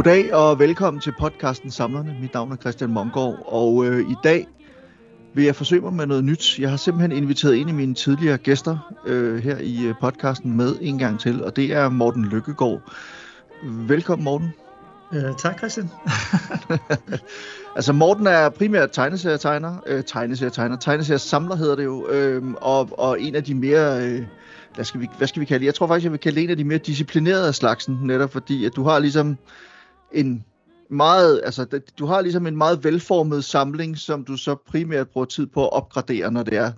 Goddag og velkommen til podcasten Samlerne. Mit navn er Christian Mongård, og øh, i dag vil jeg forsøge mig med noget nyt. Jeg har simpelthen inviteret en af mine tidligere gæster øh, her i øh, podcasten med en gang til, og det er Morten Lykkegaard. Velkommen Morten. Øh, tak Christian. altså Morten er primært tegneserietegner, øh, tegneserietegner, tegneseriesamler hedder det jo, øh, og, og en af de mere... Øh, hvad skal, vi, hvad skal vi kalde det? Jeg tror faktisk, jeg vil kalde det en af de mere disciplinerede af slagsen, netop fordi, at du har ligesom en meget, altså du har ligesom en meget velformet samling, som du så primært bruger tid på at opgradere, når det er.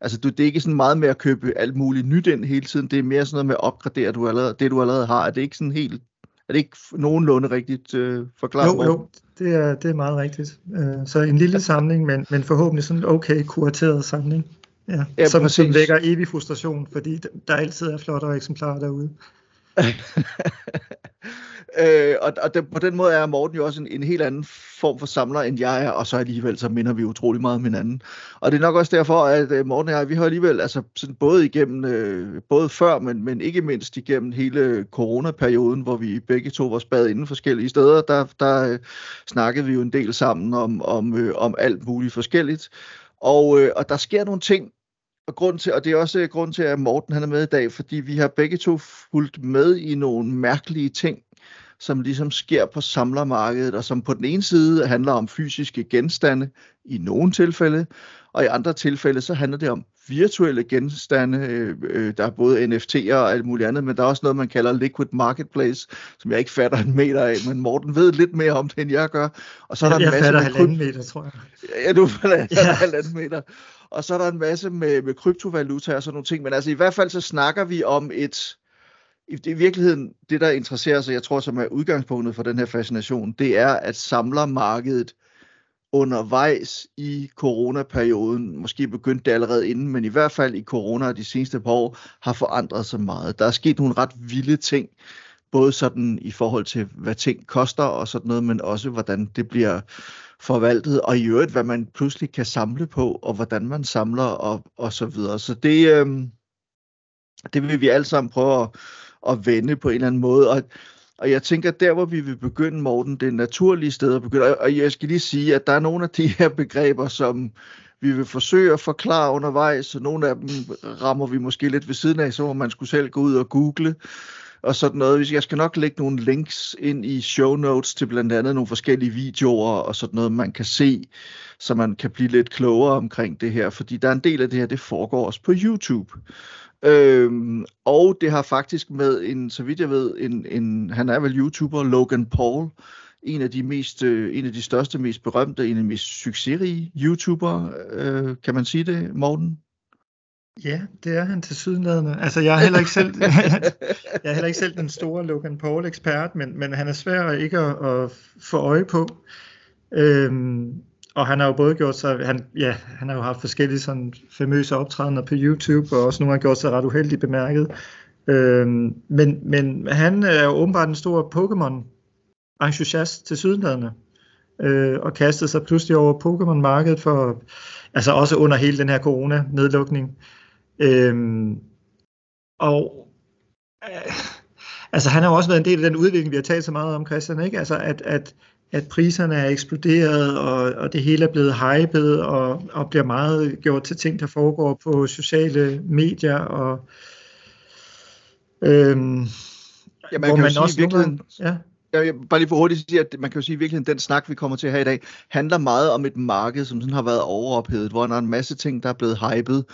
Altså du, det er ikke sådan meget med at købe alt muligt nyt ind hele tiden, det er mere sådan noget med at opgradere du allerede, det, du allerede har. Er det ikke sådan helt, er det ikke nogenlunde rigtigt øh, forklaret? Jo, jo, det er, det er meget rigtigt. Øh, så en lille samling, men, men forhåbentlig sådan en okay kurateret samling. Ja, ja som, som vækker evig frustration, fordi der altid er flottere eksemplarer derude. øh, og og det, på den måde er Morten jo også en, en helt anden form for samler, end jeg er, og så alligevel så minder vi utrolig meget om hinanden. Og det er nok også derfor, at øh, Morten og jeg, vi har alligevel, altså sådan både igennem, øh, både før, men, men ikke mindst igennem hele coronaperioden, hvor vi begge to var spadet inden forskellige steder, der, der øh, snakkede vi jo en del sammen om, om, øh, om alt muligt forskelligt. Og, øh, og der sker nogle ting, og, grund til, og det er også grund til, at Morten han er med i dag, fordi vi har begge to fulgt med i nogle mærkelige ting, som ligesom sker på samlermarkedet, og som på den ene side handler om fysiske genstande i nogle tilfælde, og i andre tilfælde så handler det om virtuelle genstande, øh, øh der er både NFT'er og alt muligt andet, men der er også noget, man kalder liquid marketplace, som jeg ikke fatter en meter af, men Morten ved lidt mere om det, end jeg gør. Og så er der jeg, en masse fatter halvanden meter, tror jeg. Ja, du fatter ja. halvanden meter. Og så er der en masse med, med kryptovaluta og sådan nogle ting, men altså i hvert fald så snakker vi om et, i, i virkeligheden, det der interesserer sig, jeg tror, som er udgangspunktet for den her fascination, det er, at samlermarkedet undervejs i coronaperioden, måske begyndte det allerede inden, men i hvert fald i corona de seneste par år, har forandret sig meget. Der er sket nogle ret vilde ting, både sådan i forhold til, hvad ting koster og sådan noget, men også hvordan det bliver forvaltet, og i øvrigt, hvad man pludselig kan samle på, og hvordan man samler, og, og så videre. Så det, øh, det vil vi alle sammen prøve at, at vende på en eller anden måde, og og jeg tænker, der hvor vi vil begynde, Morten, det er naturlige sted at begynde. Og jeg skal lige sige, at der er nogle af de her begreber, som vi vil forsøge at forklare undervejs, så nogle af dem rammer vi måske lidt ved siden af, så må man skulle selv gå ud og google og sådan noget. Jeg skal nok lægge nogle links ind i show notes til blandt andet nogle forskellige videoer og sådan noget, man kan se, så man kan blive lidt klogere omkring det her, fordi der er en del af det her, det foregår også på YouTube. Øhm, og det har faktisk med en, så vidt jeg ved, en, en, han er vel YouTuber, Logan Paul, en af de mest, øh, en af de største, mest berømte, en af de mest succesrige YouTuber, øh, kan man sige det, Morten? Ja, det er han til sydenladende. Altså, jeg er heller ikke selv, jeg er heller ikke selv den store Logan Paul ekspert, men, men han er svær ikke at, at få øje på. Øhm, og han har jo både gjort sig, han, ja, han har jo haft forskellige sådan famøse optrædener på YouTube, og også nogle har gjort sig ret uheldigt bemærket. Øhm, men, men han er jo åbenbart en stor Pokémon-entusiast til sydenladende, øh, og kastede sig pludselig over Pokémon-markedet for, altså også under hele den her corona-nedlukning. Øhm, og øh, altså han har jo også været en del af den udvikling, vi har talt så meget om, Christian, ikke? Altså at, at, at priserne er eksploderet, og, og det hele er blevet hypet, og, og bliver meget gjort til ting, der foregår på sociale medier, og øhm, ja, man hvor kan man også virkeligheden, ja. Jeg bare lige for hurtigt sige, at man kan jo sige, at virkelig den snak, vi kommer til her i dag, handler meget om et marked, som sådan har været overophedet, hvor der er en masse ting, der er blevet hypet,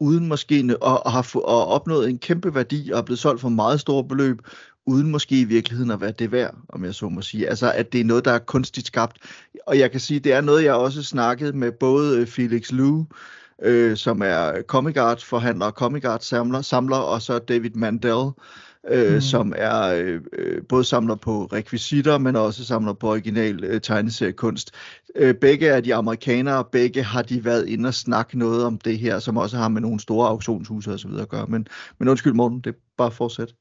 uden måske at, at have og opnået en kæmpe værdi og er blevet solgt for meget store beløb, uden måske i virkeligheden at være det værd, om jeg så må sige. Altså, at det er noget, der er kunstigt skabt. Og jeg kan sige, det er noget, jeg også snakket med både øh, Felix Liu, øh, som er Comic Art forhandler, Comic Art samler, samler, og så David Mandel, øh, mm. som er øh, øh, både samler på rekvisitter, men også samler på original øh, tegneseriekunst. Øh, begge er de amerikanere, begge har de været inde og snakke noget om det her, som også har med nogle store auktionshuse og så videre at gøre. Men, men undskyld Morten, det bare fortsæt.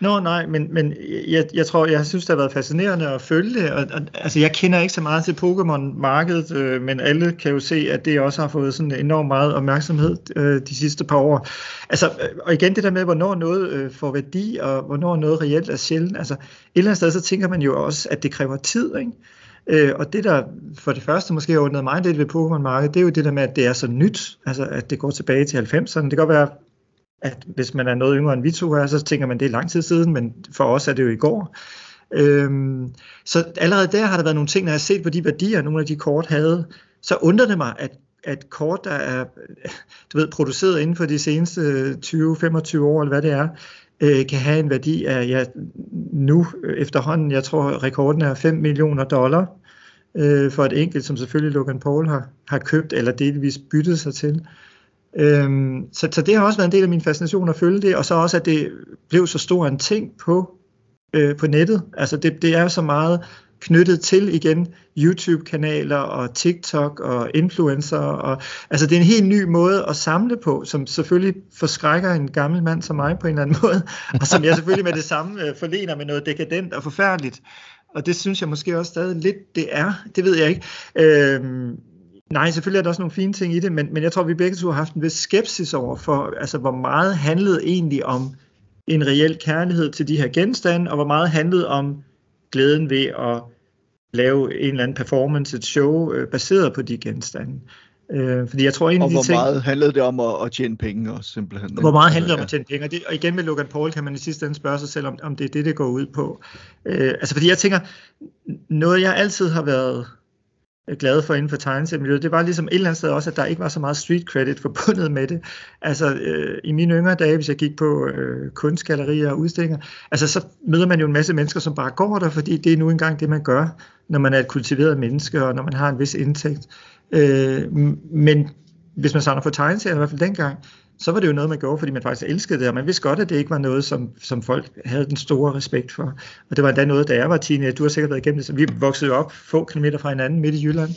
Nå nej, men, men jeg, jeg tror, jeg synes, det har været fascinerende at følge det. Og, og, altså, jeg kender ikke så meget til Pokémon-markedet, øh, men alle kan jo se, at det også har fået sådan enormt meget opmærksomhed øh, de sidste par år. Altså, øh, og igen det der med, hvornår noget øh, får værdi, og hvornår noget reelt er sjældent. Altså, et eller andet sted, så tænker man jo også, at det kræver tid, ikke? Øh, og det der for det første måske har undret mig lidt ved Pokémon-markedet, det er jo det der med, at det er så nyt, altså at det går tilbage til 90'erne. Det kan godt være, at hvis man er noget yngre end vi to er, så tænker man, det er lang tid siden, men for os er det jo i går. Øhm, så allerede der har der været nogle ting, når jeg har set på de værdier, nogle af de kort havde, så undrer det mig, at, at kort, der er du ved, produceret inden for de seneste 20-25 år, eller hvad det er, øh, kan have en værdi af ja, nu efterhånden, jeg tror rekorden er 5 millioner dollar øh, for et enkelt, som selvfølgelig Logan Paul har, har købt eller delvis byttet sig til. Øhm, så, så det har også været en del af min fascination at følge det, og så også, at det blev så stor en ting på, øh, på nettet. Altså det, det er så meget knyttet til igen YouTube-kanaler og TikTok og influencer. Og, altså det er en helt ny måde at samle på, som selvfølgelig forskrækker en gammel mand som mig på en eller anden måde, og som jeg selvfølgelig med det samme øh, forlener med noget dekadent og forfærdeligt. Og det synes jeg måske også stadig lidt, det er. Det ved jeg ikke. Øhm, Nej, selvfølgelig er der også nogle fine ting i det, men, men jeg tror, vi begge to har haft en vis skepsis over for, altså hvor meget handlede egentlig om en reel kærlighed til de her genstande, og hvor meget handlede om glæden ved at lave en eller anden performance, et show, øh, baseret på de genstande. Øh, fordi jeg tror en af de hvor ting, meget handlede det om at, at tjene penge også, simpelthen? Hvor meget handlede det om at tjene penge? Og, det, og igen med Logan Paul kan man i sidste ende spørge sig selv, om, om det er det, det går ud på. Øh, altså fordi jeg tænker, noget jeg altid har været Øh, glad for inden for tegneseriemiljøet, det var ligesom et eller andet sted også, at der ikke var så meget street credit forbundet med det. Altså øh, i mine yngre dage, hvis jeg gik på øh, kunstgallerier og udstillinger, altså så møder man jo en masse mennesker, som bare går der, fordi det er nu engang det, man gør, når man er et kultiveret menneske, og når man har en vis indtægt. Øh, men hvis man samler for tegneserier, i hvert fald dengang, så var det jo noget, man gjorde, fordi man faktisk elskede det, og man vidste godt, at det ikke var noget, som, som folk havde den store respekt for. Og det var endda noget, da jeg var teenager, du har sikkert været igennem det, så vi voksede op få kilometer fra hinanden midt i Jylland,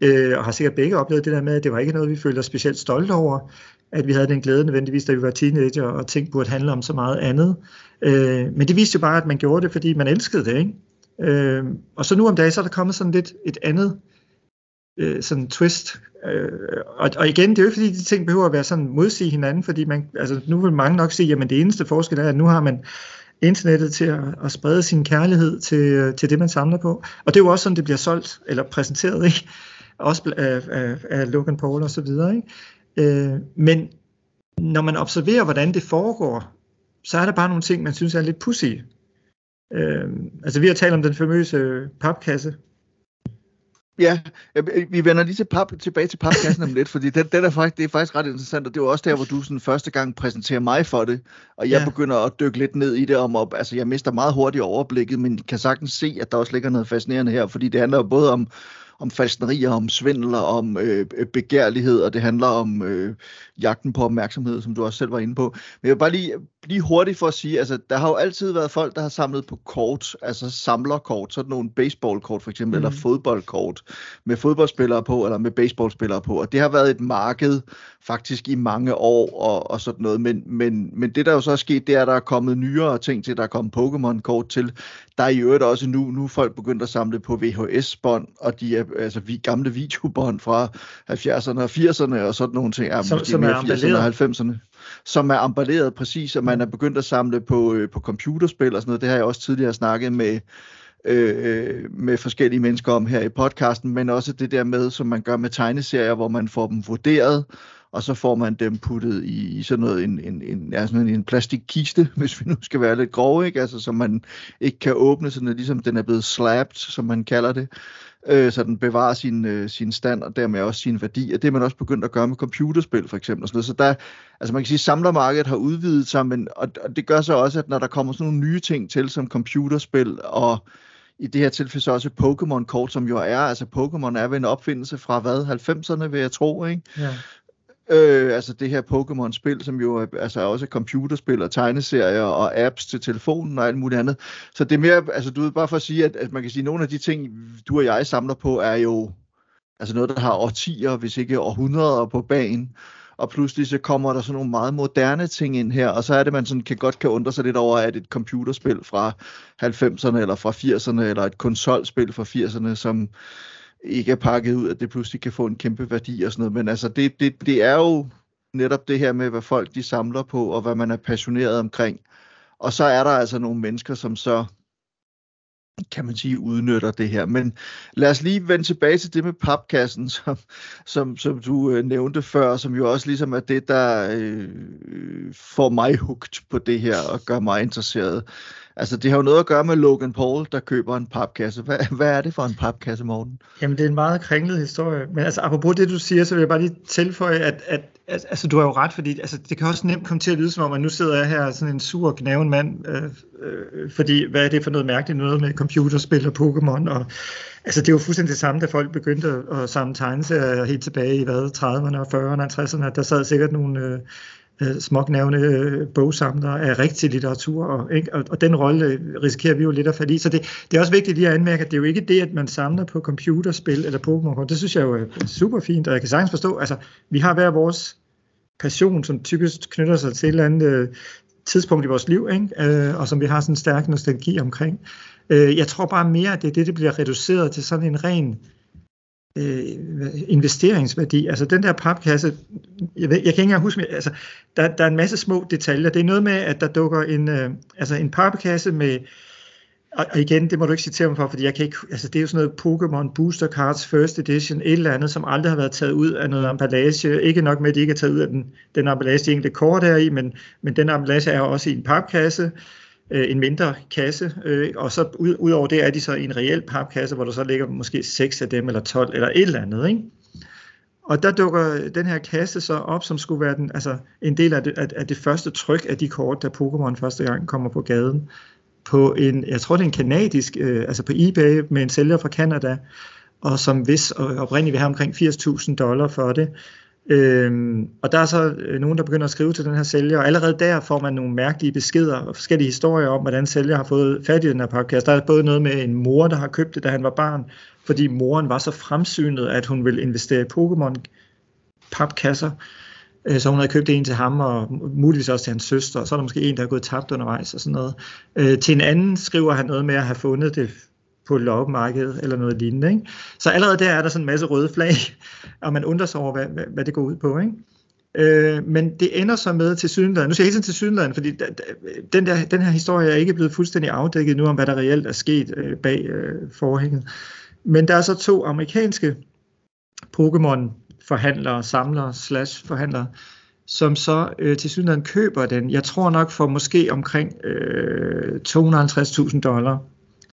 øh, og har sikkert begge oplevet det der med, at det var ikke noget, vi følte os specielt stolte over, at vi havde den glæde nødvendigvis, da vi var teenager, og ting burde handle om så meget andet. Øh, men det viste jo bare, at man gjorde det, fordi man elskede det, ikke? Øh, og så nu om dagen, så er der kommet sådan lidt et andet øh, sådan twist. Øh, og, og igen, det er jo ikke fordi, de ting behøver at være sådan modsige hinanden, fordi man, altså, nu vil mange nok sige, at det eneste forskel er, at nu har man internettet til at, at sprede sin kærlighed til, øh, til det, man samler på. Og det er jo også sådan, det bliver solgt, eller præsenteret, ikke? Også af, af, af Logan Paul og så videre, ikke? Øh, men når man observerer, hvordan det foregår, så er der bare nogle ting, man synes er lidt pussy. Øh, altså vi har talt om den famøse papkasse, Ja, vi vender lige til pap, tilbage til papkassen om lidt, fordi den, den er faktisk, det er faktisk ret interessant, og det var også der, hvor du sådan første gang præsenterer mig for det, og jeg ja. begynder at dykke lidt ned i det, om op, altså jeg mister meget hurtigt overblikket, men kan sagtens se, at der også ligger noget fascinerende her, fordi det handler jo både om, om falsknerier, om svindel om øh, begærlighed, og det handler om øh, jagten på opmærksomhed, som du også selv var inde på. Men jeg vil bare lige, lige hurtigt for at sige, altså der har jo altid været folk, der har samlet på kort, altså samlerkort, sådan nogle baseballkort for eksempel, mm. eller fodboldkort med fodboldspillere på, eller med baseballspillere på, og det har været et marked faktisk i mange år og, og sådan noget, men, men, men det der jo så er sket, det er, at der er kommet nyere ting til, der er kommet Pokémon-kort til, der er i øvrigt også nu, nu folk begyndt at samle på VHS-bånd, og de er altså vi gamle videobånd fra 70'erne og 80'erne og sådan nogle ting, er som, måske som mere 80'erne og 90'erne som er emballeret præcis, og man er begyndt at samle på, øh, på computerspil og sådan noget. Det har jeg også tidligere snakket med, øh, med forskellige mennesker om her i podcasten, men også det der med, som man gør med tegneserier, hvor man får dem vurderet, og så får man dem puttet i, i sådan noget, en, en, en, ja, sådan en plastikkiste, hvis vi nu skal være lidt grove, ikke? Altså, som man ikke kan åbne, sådan at ligesom den er blevet slapped, som man kalder det øh, så den bevarer sin, øh, sin stand og dermed også sin værdi. Og det er man også begyndt at gøre med computerspil for eksempel. Og sådan noget. Så der, altså man kan sige, at samlermarkedet har udvidet sig, men, og, og det gør så også, at når der kommer sådan nogle nye ting til, som computerspil og i det her tilfælde så også Pokémon-kort, som jo er, altså Pokémon er ved en opfindelse fra hvad, 90'erne vil jeg tro, ikke? Ja. Øh, altså det her Pokémon-spil, som jo er, altså er også computerspil og tegneserier og apps til telefonen og alt muligt andet. Så det er mere, altså du ved bare for at sige, at, at man kan sige, at nogle af de ting, du og jeg samler på, er jo altså noget, der har årtier, hvis ikke århundreder på banen og pludselig så kommer der sådan nogle meget moderne ting ind her, og så er det, man sådan kan godt kan undre sig lidt over, at et computerspil fra 90'erne eller fra 80'erne, eller et konsolspil fra 80'erne, som ikke er pakket ud, at det pludselig kan få en kæmpe værdi og sådan noget. Men altså, det, det, det er jo netop det her med, hvad folk de samler på, og hvad man er passioneret omkring. Og så er der altså nogle mennesker, som så kan man sige, udnytter det her. Men lad os lige vende tilbage til det med papkassen, som, som, som du øh, nævnte før, som jo også ligesom er det, der øh, får mig hugt på det her og gør mig interesseret. Altså, det har jo noget at gøre med Logan Paul, der køber en papkasse. Hvad, hvad er det for en papkasse, Morten? Jamen, det er en meget kringlet historie. Men altså, apropos det, du siger, så vil jeg bare lige tilføje, at, at, at altså, du har jo ret, fordi altså, det kan også nemt komme til at lyde som om, at nu sidder jeg her sådan en sur, gnaven mand, øh, øh, fordi hvad er det for noget mærkeligt noget med computerspil og Pokémon, og altså, det var fuldstændig det samme, da folk begyndte at samle tegneserier helt tilbage i hvad, 30'erne og 40'erne og 50'erne. der sad sikkert nogle... Øh, øh, småknævne øh, bogsamler af rigtig litteratur, og, ikke? Og, og den rolle øh, risikerer vi jo lidt at falde i. Så det, det er også vigtigt lige at anmærke, at det er jo ikke det, at man samler på computerspil eller Pokémon. Det synes jeg jo er super fint, og jeg kan sagtens forstå, altså vi har hver vores passion, som typisk knytter sig til et eller andet øh, tidspunkt i vores liv, ikke? Øh, og som vi har sådan en stærk nostalgi omkring. Øh, jeg tror bare mere, at det er det, det bliver reduceret til sådan en ren øh, Øh, investeringsværdi. Altså den der papkasse, jeg, ved, jeg kan ikke engang huske, altså, der, der er en masse små detaljer. Det er noget med, at der dukker en, øh, altså en papkasse med, og, og igen, det må du ikke citere mig for, fordi jeg kan ikke, altså det er jo sådan noget Pokémon Booster Cards First Edition, et eller andet, som aldrig har været taget ud af noget emballage. Ikke nok med, at de ikke er taget ud af den, den emballage, de enkelte kort er i, men, men den emballage er også i en papkasse øh, Øh, en mindre kasse, øh, og så ud, ud over det er de så i en reel papkasse, hvor der så ligger måske 6 af dem, eller 12, eller et eller andet, ikke? Og der dukker den her kasse så op, som skulle være den, altså en del af det, af, af det første tryk af de kort, da Pokémon første gang kommer på gaden, på en, jeg tror det er en kanadisk, øh, altså på eBay med en sælger fra Canada, og som hvis oprindeligt vil have omkring 80.000 dollar for det. Øhm, og der er så øh, nogen, der begynder at skrive til den her sælger, og allerede der får man nogle mærkelige beskeder og forskellige historier om, hvordan sælger har fået fat i den her podcast. Der er både noget med en mor, der har købt det, da han var barn, fordi moren var så fremsynet, at hun ville investere i Pokémon papkasser, øh, så hun havde købt en til ham, og muligvis også til hans søster, og så er der måske en, der er gået tabt undervejs og sådan noget. Øh, til en anden skriver han noget med at have fundet det på loppemarkedet eller noget lignende. Ikke? Så allerede der er der sådan en masse røde flag, og man undrer sig over, hvad, hvad, hvad det går ud på. Ikke? Øh, men det ender så med til Sydenland. Nu siger jeg hele tiden til Sydenland, fordi den, der, den her historie er ikke blevet fuldstændig afdækket nu om, hvad der reelt er sket øh, bag øh, forhænget. Men der er så to amerikanske Pokémon-forhandlere, samlere, slash forhandlere, som så øh, til synligheden køber den. Jeg tror nok for måske omkring øh, 250.000 dollar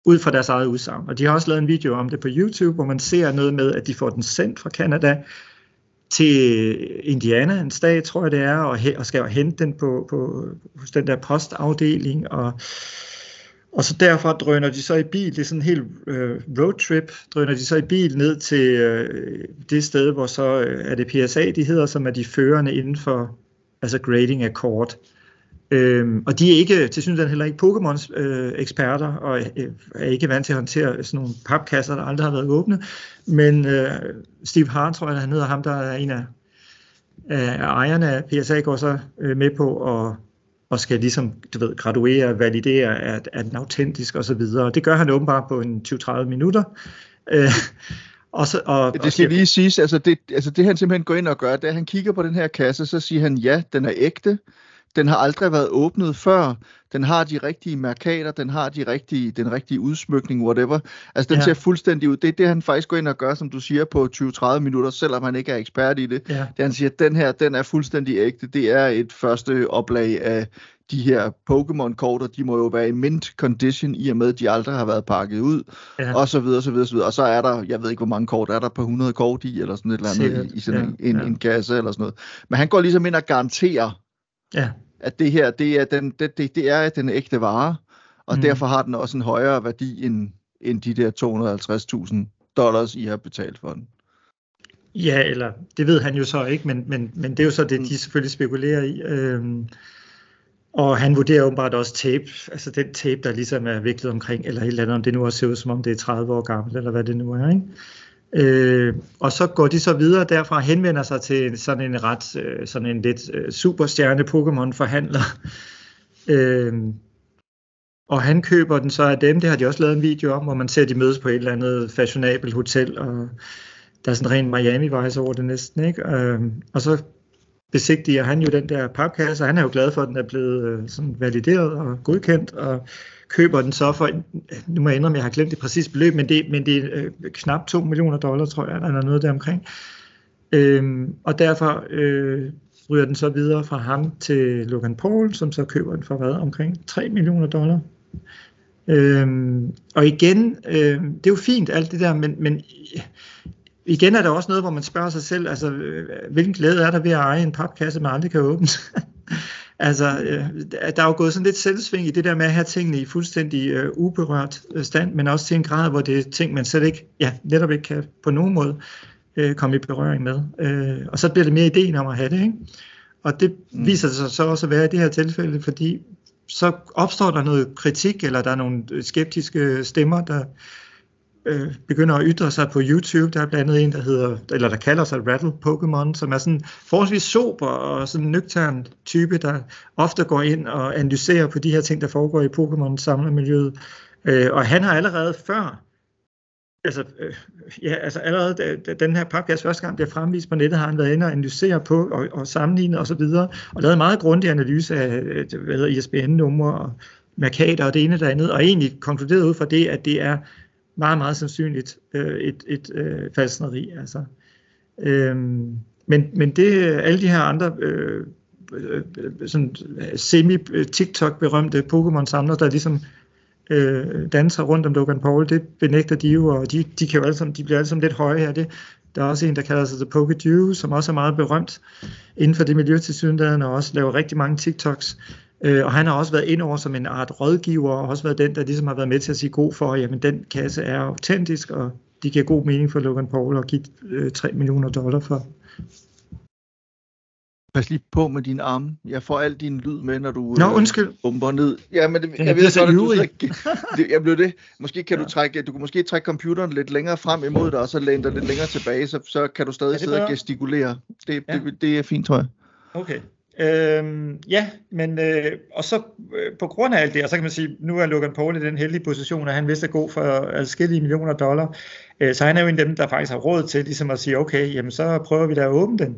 ud fra deres eget udsagn. Og de har også lavet en video om det på YouTube, hvor man ser noget med, at de får den sendt fra Canada til Indiana, en stat, tror jeg det er, og, og skal hente den på, på, hos den der postafdeling, og, og så derfra drøner de så i bil, det er sådan en helt øh, roadtrip, drøner de så i bil ned til øh, det sted, hvor så øh, er det PSA, de hedder, som er de førende inden for altså grading af kort. Øhm, og de er ikke, til synes heller ikke Pokémons øh, eksperter, og øh, er ikke vant til at håndtere sådan nogle papkasser, der aldrig har været åbne. Men øh, Steve Hart, tror jeg, han hedder ham, der er en af, af ejerne af PSA, går så øh, med på at og skal ligesom, du ved, graduere, validere, at, at den autentisk og så videre. Det gør han åbenbart på en 20-30 minutter. Øh, og så, og, det skal og, lige siges, altså det, altså det han simpelthen går ind og gør, da han kigger på den her kasse, så siger han, ja, den er ægte, den har aldrig været åbnet før. Den har de rigtige markader, den har de rigtige, den rigtige udsmykning, whatever. Altså, den ja. ser fuldstændig ud. Det er det, han faktisk går ind og gør, som du siger, på 20-30 minutter, selvom han ikke er ekspert i det. Ja. Det han siger, at den her, den er fuldstændig ægte. Det er et første oplag af de her Pokémon-kort, og de må jo være i mint condition, i og med, at de aldrig har været pakket ud, ja. og så videre, så videre, så videre. Og så er der, jeg ved ikke, hvor mange kort er der på 100 kort i, eller sådan et eller andet, i, i sådan ja. en, en, en kasse, eller sådan noget. Men han går ligesom ind og garanterer, Ja. At det her, det er, den, det, det, det er den ægte vare, og mm. derfor har den også en højere værdi end, end de der 250.000 dollars, I har betalt for den. Ja, eller det ved han jo så ikke, men, men, men det er jo så det, de selvfølgelig spekulerer i. Øhm, og han vurderer åbenbart også tape, altså den tape, der ligesom er viklet omkring, eller et eller andet, om det nu også ser ud som om det er 30 år gammelt, eller hvad det nu er. Ikke? Øh, og så går de så videre derfra og henvender sig til sådan en ret, øh, sådan en lidt øh, superstjerne Pokémon forhandler. Øh, og han køber den så af dem, det har de også lavet en video om, hvor man ser, at de mødes på et eller andet fashionabelt hotel, og der er sådan en ren Miami-vejs over det næsten, ikke? Øh, og så besigtiger han jo den der papkasse, og han er jo glad for, at den er blevet øh, sådan valideret og godkendt, og køber den så for, nu må jeg indrømme, jeg har glemt det præcise beløb, men det, men det er øh, knap 2 millioner dollar, tror jeg, eller noget der omkring. Øhm, og derfor øh, ryger den så videre fra ham til Logan Paul, som så køber den for hvad, omkring 3 millioner dollar. Øhm, og igen, øh, det er jo fint alt det der, men, men igen er der også noget, hvor man spørger sig selv, altså øh, hvilken glæde er der ved at eje en papkasse, man aldrig kan åbne? altså, øh, der er jo gået sådan lidt selvsving i det der med at have tingene i fuldstændig øh, uberørt øh, stand, men også til en grad, hvor det er ting, man slet ikke, ja, netop ikke kan på nogen måde øh, komme i berøring med. Øh, og så bliver det mere ideen om at have det, ikke? Og det mm. viser sig så også at være i det her tilfælde, fordi så opstår der noget kritik, eller der er nogle skeptiske stemmer, der øh, begynder at ytre sig på YouTube. Der er blandt andet en, der hedder, eller der kalder sig Rattle Pokémon, som er sådan forholdsvis sober og sådan en nøgtern type, der ofte går ind og analyserer på de her ting, der foregår i Pokémon samlermiljøet. Øh, og han har allerede før Altså, øh, ja, altså allerede da, da den her podcast første gang bliver fremvist på nettet, har han været inde og analysere på og, og sammenligne og så videre, og lavet en meget grundig analyse af øh, hvad hedder, ISBN-numre og markader og det ene og det andet, og egentlig konkluderet ud fra det, at det er meget, meget sandsynligt øh, et, et øh, falsneri. Altså. Øhm, men, men det alle de her andre øh, sådan øh, semi-TikTok-berømte Pokémon-samlere, der ligesom øh, danser rundt om Logan Paul, det benægter de jo, og de, de, kan jo alle sammen, de bliver alle sammen lidt høje her. Det, der er også en, der kalder sig The Pokedew, som også er meget berømt inden for det miljø til og også laver rigtig mange TikToks. Øh, og han har også været ind over som en art rådgiver, og også været den, der ligesom har været med til at sige god for, jamen den kasse er autentisk, og de giver god mening for Logan Paul at give øh, 3 millioner dollar for. Pas lige på med dine arme. Jeg får al din lyd med, når du Nå, øh, undskyld. bomber ned. Ja, men det, jeg, jeg ved så, at du det, jeg blev det. Måske kan ja. du trække, du kan måske trække computeren lidt længere frem imod dig, og så læne dig lidt længere tilbage, så, så kan du stadig sidde og gestikulere. Det, ja. det, det, er fint, tror jeg. Okay. Øhm, ja, men øh, og så øh, på grund af alt det, og så kan man sige, nu er Logan Paul i den heldige position, at han vidste at gå for adskillige millioner dollar, øh, så han er jo en af dem, der faktisk har råd til ligesom at sige, okay, jamen så prøver vi da at åbne den,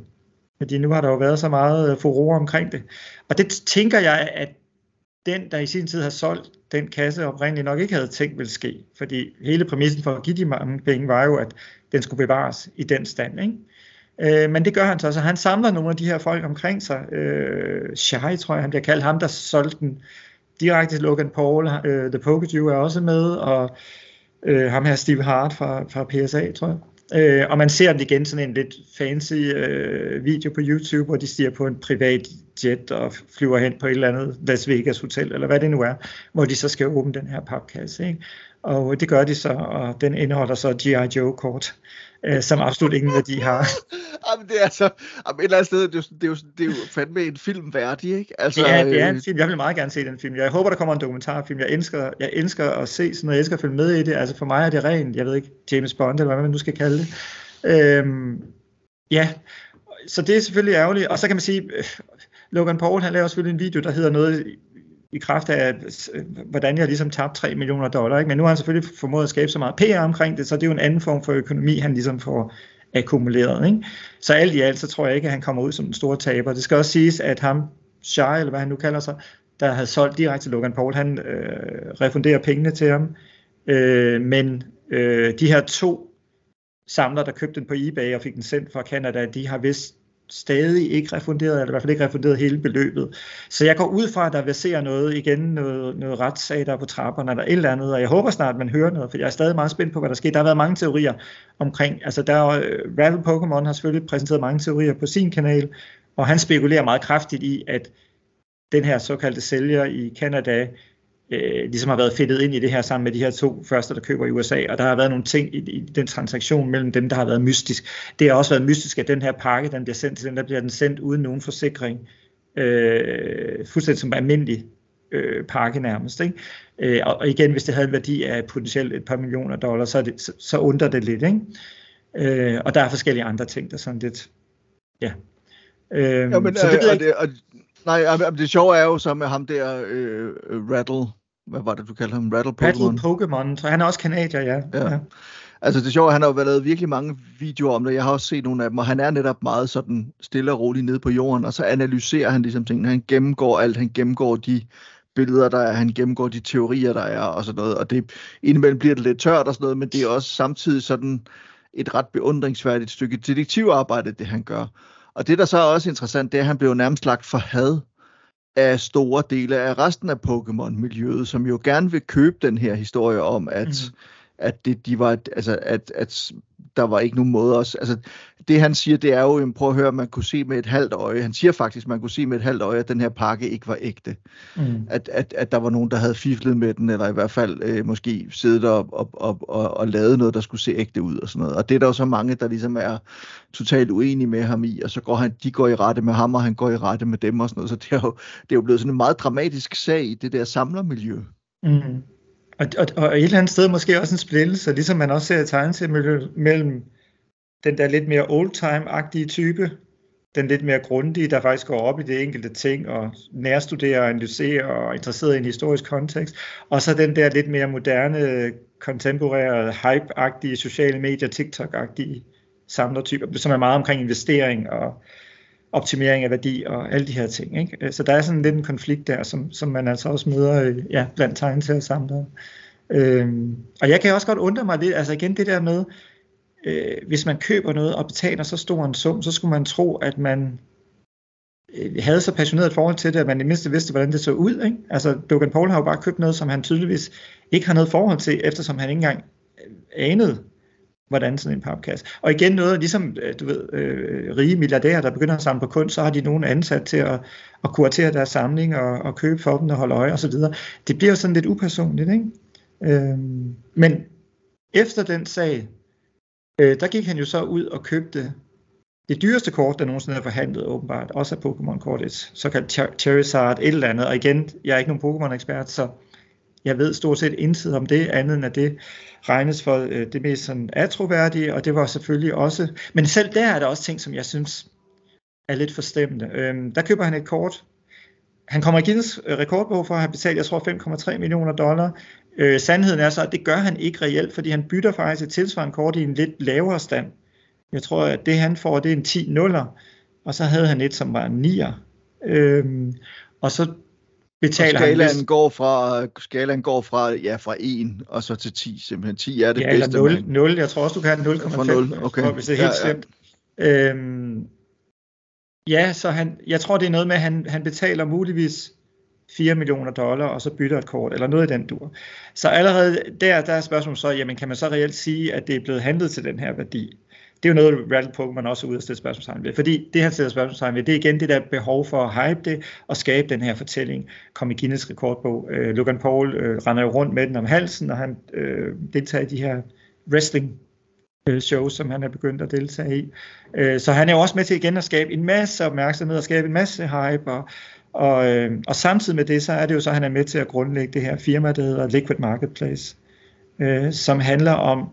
fordi nu har der jo været så meget øh, furore omkring det. Og det tænker jeg, at den, der i sin tid har solgt den kasse oprindeligt nok ikke havde tænkt ville ske, fordi hele præmissen for at give de mange penge var jo, at den skulle bevares i den stand, ikke? Øh, men det gør han så, så han samler nogle af de her folk omkring sig. Øh, Shai, tror jeg, han bliver kaldt ham, der solgte den direkte til Logan Paul. Øh, The Pokedew er også med, og øh, ham her Steve Hart fra, fra PSA, tror jeg. Øh, og man ser den igen sådan en lidt fancy øh, video på YouTube, hvor de stiger på en privat jet og flyver hen på et eller andet Las Vegas hotel, eller hvad det nu er, hvor de så skal åbne den her papkasse. Ikke? Og det gør de så, og den indeholder så G.I. Joe-kort øh, som absolut ingen værdi har. Jamen, det er altså, jamen, et eller andet sted, det er, jo, det, er jo, det er jo fandme en film værdig, ikke? Altså, ja, det er en øh, film. Jeg vil meget gerne se den film. Jeg håber, der kommer en dokumentarfilm. Jeg elsker, jeg elsker at se sådan noget. Jeg elsker at følge med i det. Altså for mig er det rent, jeg ved ikke, James Bond, eller hvad man nu skal kalde det. Øhm, ja, så det er selvfølgelig ærgerligt. Og så kan man sige, øh, Logan Paul, han laver selvfølgelig en video, der hedder noget i kraft af, hvordan jeg ligesom tabte 3 millioner dollar. Ikke? Men nu har han selvfølgelig formået at skabe så meget PR omkring det, så det er jo en anden form for økonomi, han ligesom får akkumuleret. Ikke? Så alt i alt, så tror jeg ikke, at han kommer ud som en stor taber. Det skal også siges, at ham, Shai, eller hvad han nu kalder sig, der havde solgt direkte til Logan Paul, han øh, refunderer pengene til ham. Øh, men øh, de her to samlere, der købte den på eBay og fik den sendt fra Canada, de har vist stadig ikke refunderet, eller i hvert fald ikke refunderet hele beløbet. Så jeg går ud fra, at der vil se noget igen, noget, noget retssag, der er på trapperne, eller et eller andet, og jeg håber snart, at man hører noget, for jeg er stadig meget spændt på, hvad der sker. Der har været mange teorier omkring, altså der øh, uh, Rattle Pokémon har selvfølgelig præsenteret mange teorier på sin kanal, og han spekulerer meget kraftigt i, at den her såkaldte sælger i Canada øh, ligesom har været fedtet ind i det her sammen med de her to første, der køber i USA, og der har været nogle ting i, i den transaktion mellem dem, der har været mystisk. Det har også været mystisk, at den her pakke, den bliver sendt til den, der bliver den sendt uden nogen forsikring, øh, fuldstændig som almindelig øh, pakke nærmest. Ikke? Øh, og, igen, hvis det havde en værdi af potentielt et par millioner dollars, så, det, så, så undrer det lidt. Ikke? Øh, og der er forskellige andre ting, der sådan lidt, ja. Øh, ja men, så det, øh, og det, og, nej, det sjove er jo så med ham der, øh, Rattle, hvad var det, du kaldte ham? Rattle Pokémon? Rattle Pokémon, så han er også kanadier, ja. ja. ja. Altså det er sjovt, han har jo lavet virkelig mange videoer om det, jeg har også set nogle af dem, og han er netop meget sådan stille og rolig nede på jorden, og så analyserer han ligesom tingene, han gennemgår alt, han gennemgår de billeder, der er, han gennemgår de teorier, der er, og sådan noget, og det, indimellem bliver det lidt tørt og sådan noget, men det er også samtidig sådan et ret beundringsværdigt stykke detektivarbejde, det han gør. Og det, der så er også interessant, det er, at han blev nærmest lagt for had af store dele af resten af Pokémon-miljøet, som jo gerne vil købe den her historie om, at mm at det, de var, altså, at, at der var ikke nogen måde også, altså det han siger, det er jo, prøv at høre, man kunne se med et halvt øje, han siger faktisk, man kunne se med et halvt øje, at den her pakke ikke var ægte. Mm. At, at, at der var nogen, der havde fiflet med den, eller i hvert fald øh, måske siddet og, og, og, og, og lavet noget, der skulle se ægte ud og sådan noget. Og det er der jo så mange, der ligesom er totalt uenige med ham i, og så går han, de går i rette med ham, og han går i rette med dem og sådan noget. Så det er jo, det er jo blevet sådan en meget dramatisk sag i det der samlermiljø. Mm. Og, og, og et eller andet sted måske også en splittelse, ligesom man også ser i tegneserier mellem den der lidt mere old-time-agtige type, den lidt mere grundige, der faktisk går op i det enkelte ting og nærstuderer og analyserer og er interesseret i en historisk kontekst, og så den der lidt mere moderne, kontemporære, hype-agtige, sociale medier, TikTok-agtige samlertyper, som er meget omkring investering og optimering af værdi og alle de her ting. Ikke? Øh, så der er sådan lidt en konflikt der, som, som man altså også møder øh, ja, blandt tegneserier Øhm, og jeg kan også godt undre mig lidt, altså igen det der med, øh, hvis man køber noget og betaler så stor en sum, så skulle man tro, at man øh, havde så passioneret et forhold til det, at man i mindste vidste, hvordan det så ud. Ikke? Altså Logan Paul har jo bare købt noget, som han tydeligvis ikke har noget forhold til, eftersom han ikke engang anede, hvordan sådan en papkasse. Og igen noget, ligesom øh, du ved, øh, rige milliardærer, der begynder at samle på kunst, så har de nogen ansat til at, at kuratere deres samling og, og købe for dem og holde øje osv. Det bliver jo sådan lidt upersonligt, ikke? Øh, men efter den sag, øh, der gik han jo så ud og købte det dyreste kort, der nogensinde er forhandlet åbenbart, også af Pokémon-kortet, såkaldt Charizard, et eller andet. Og igen, jeg er ikke nogen Pokémon-ekspert, så jeg ved stort set intet om det, andet end at det regnes for øh, det mest sådan atroværdige, og det var selvfølgelig også, men selv der er der også ting, som jeg synes er lidt forstemmende. Øh, der køber han et kort, han kommer i Guinness øh, rekordbog for at have betalt, jeg tror 5,3 millioner dollar. Øh, sandheden er så, at det gør han ikke reelt, fordi han bytter faktisk et tilsvarende kort i en lidt lavere stand. Jeg tror, at det han får, det er en 10 nuller, og så havde han et, som var en 9'er. Øhm, og så betaler og skalaen han går fra skalaen går fra ja fra 1 og så til 10 simpelthen 10 er det ja, bedste 0, man... 0 jeg tror også du kan have 0,5 okay. hvis det er helt ja, slemt ja. Øhm, ja så han jeg tror det er noget med at han, han betaler muligvis 4 millioner dollar, og så bytter et kort, eller noget i den dur. Så allerede der, der er spørgsmålet så, jamen kan man så reelt sige, at det er blevet handlet til den her værdi? Det er jo noget, Rattle Pokémon også er ude at stille spørgsmålstegn ved. Fordi det, han stiller spørgsmålstegn ved, det er igen det der behov for at hype det og skabe den her fortælling. Kom i Guinness rekordbog. Øh, Logan Paul øh, render jo rundt med den om halsen, og han øh, deltager i de her wrestling øh, show, som han er begyndt at deltage i. Øh, så han er jo også med til igen at skabe en masse opmærksomhed og skabe en masse hype. Og, og, øh, og samtidig med det, så er det jo så, at han er med til at grundlægge det her firma, der hedder Liquid Marketplace, øh, som handler om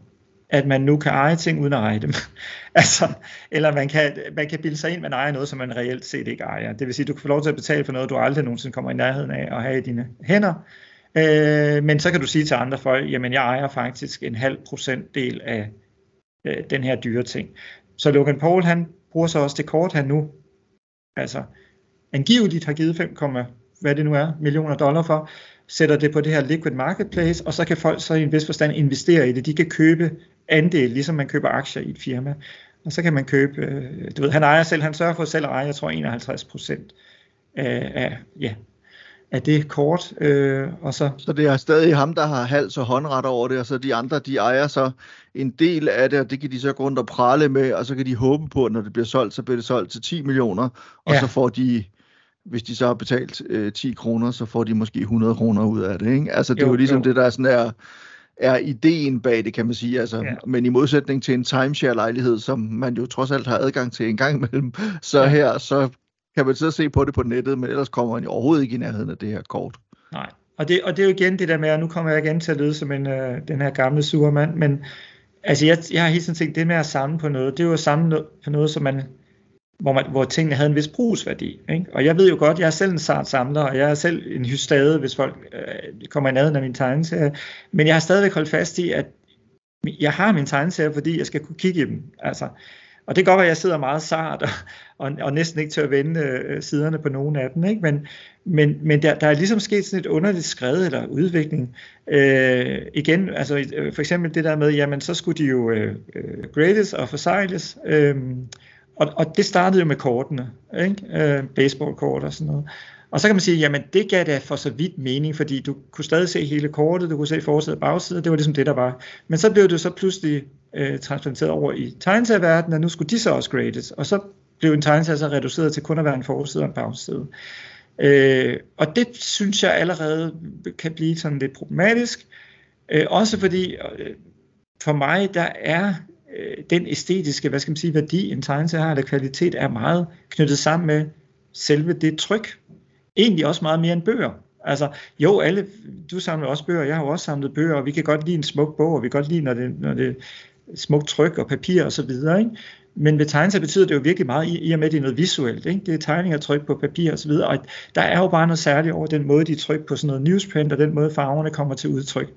at man nu kan eje ting uden at eje dem. altså, eller man kan, man kan bilde sig ind, man ejer noget, som man reelt set ikke ejer. Det vil sige, at du kan få lov til at betale for noget, du aldrig nogensinde kommer i nærheden af at have i dine hænder. Øh, men så kan du sige til andre folk, jamen jeg ejer faktisk en halv procentdel af øh, den her dyre ting. Så Logan Paul, han bruger så også det kort, han nu altså angiveligt har givet 5, hvad det nu er, millioner dollar for, sætter det på det her liquid marketplace, og så kan folk så i en vis forstand investere i det. De kan købe andel, ligesom man køber aktier i et firma. Og så kan man købe, øh, du ved, han ejer selv, han sørger for selv at eje, jeg tror 51 procent af, af, ja, af det kort. Øh, og så... så det er stadig ham, der har hals og håndret over det, og så de andre, de ejer så en del af det, og det kan de så gå rundt og prale med, og så kan de håbe på, at når det bliver solgt, så bliver det solgt til 10 millioner, og ja. så får de hvis de så har betalt øh, 10 kroner, så får de måske 100 kroner ud af det. Ikke? Altså, det er Jo, jo ligesom jo. det, der er sådan er, er ideen bag det, kan man sige. Altså, Ja. Men i modsætning til en timeshare-lejlighed, som man jo trods alt har adgang til en gang imellem, så Ja. her, så kan man så se på det på nettet, men ellers kommer man jo overhovedet ikke i nærheden af det her kort. Nej, og det, og det er jo igen det der med, og nu kommer jeg igen til at lyde som en, øh, den her gamle sure mand, men altså jeg, jeg har hele tiden tænkt, det med at samle på noget, det er jo at samle på noget, som man, hvor, man, hvor tingene havde en vis brugsværdi. Ikke? Og jeg ved jo godt, jeg er selv en sart samler, og jeg er selv en hystade, hvis folk øh, kommer i nærheden af min tegneserie, men jeg har stadigvæk holdt fast i, at jeg har min tegneserie, fordi jeg skal kunne kigge i dem. Altså, og det kan godt være, at jeg sidder meget sart og, og, og næsten ikke til at vende øh, siderne på nogen af dem, ikke? men, men, men der, der er ligesom sket sådan et underligt skred eller udvikling. Øh, igen, altså øh, for eksempel det der med, jamen så skulle de jo øh, øh grades og forsejles, øh, og, og det startede jo med kortene, ikke? Øh, baseballkort og sådan noget. Og så kan man sige, jamen det gav da for så vidt mening, fordi du kunne stadig se hele kortet, du kunne se forsiden og bagsiden, det var ligesom det, der var. Men så blev det så pludselig øh, transplanteret over i tegneserieverdenen, og nu skulle de så også grades, og så blev en tegneserie så reduceret til kun at være en forside og en bagside. Øh, og det synes jeg allerede kan blive sådan lidt problematisk, øh, også fordi øh, for mig der er øh, den æstetiske, hvad skal man sige, værdi en tegneserie har, eller kvalitet, er meget knyttet sammen med selve det tryk. Egentlig også meget mere end bøger. Altså, jo, alle, du samler også bøger, jeg har jo også samlet bøger, og vi kan godt lide en smuk bog, og vi kan godt lide, når det, når det er smukt tryk og papir og så videre, ikke? Men ved tegneserier betyder det jo virkelig meget, i, i og med at det er noget visuelt. Ikke? Det er tegninger tryk på papir og så videre, og der er jo bare noget særligt over den måde, de trykker på sådan noget newsprint, og den måde farverne kommer til udtryk.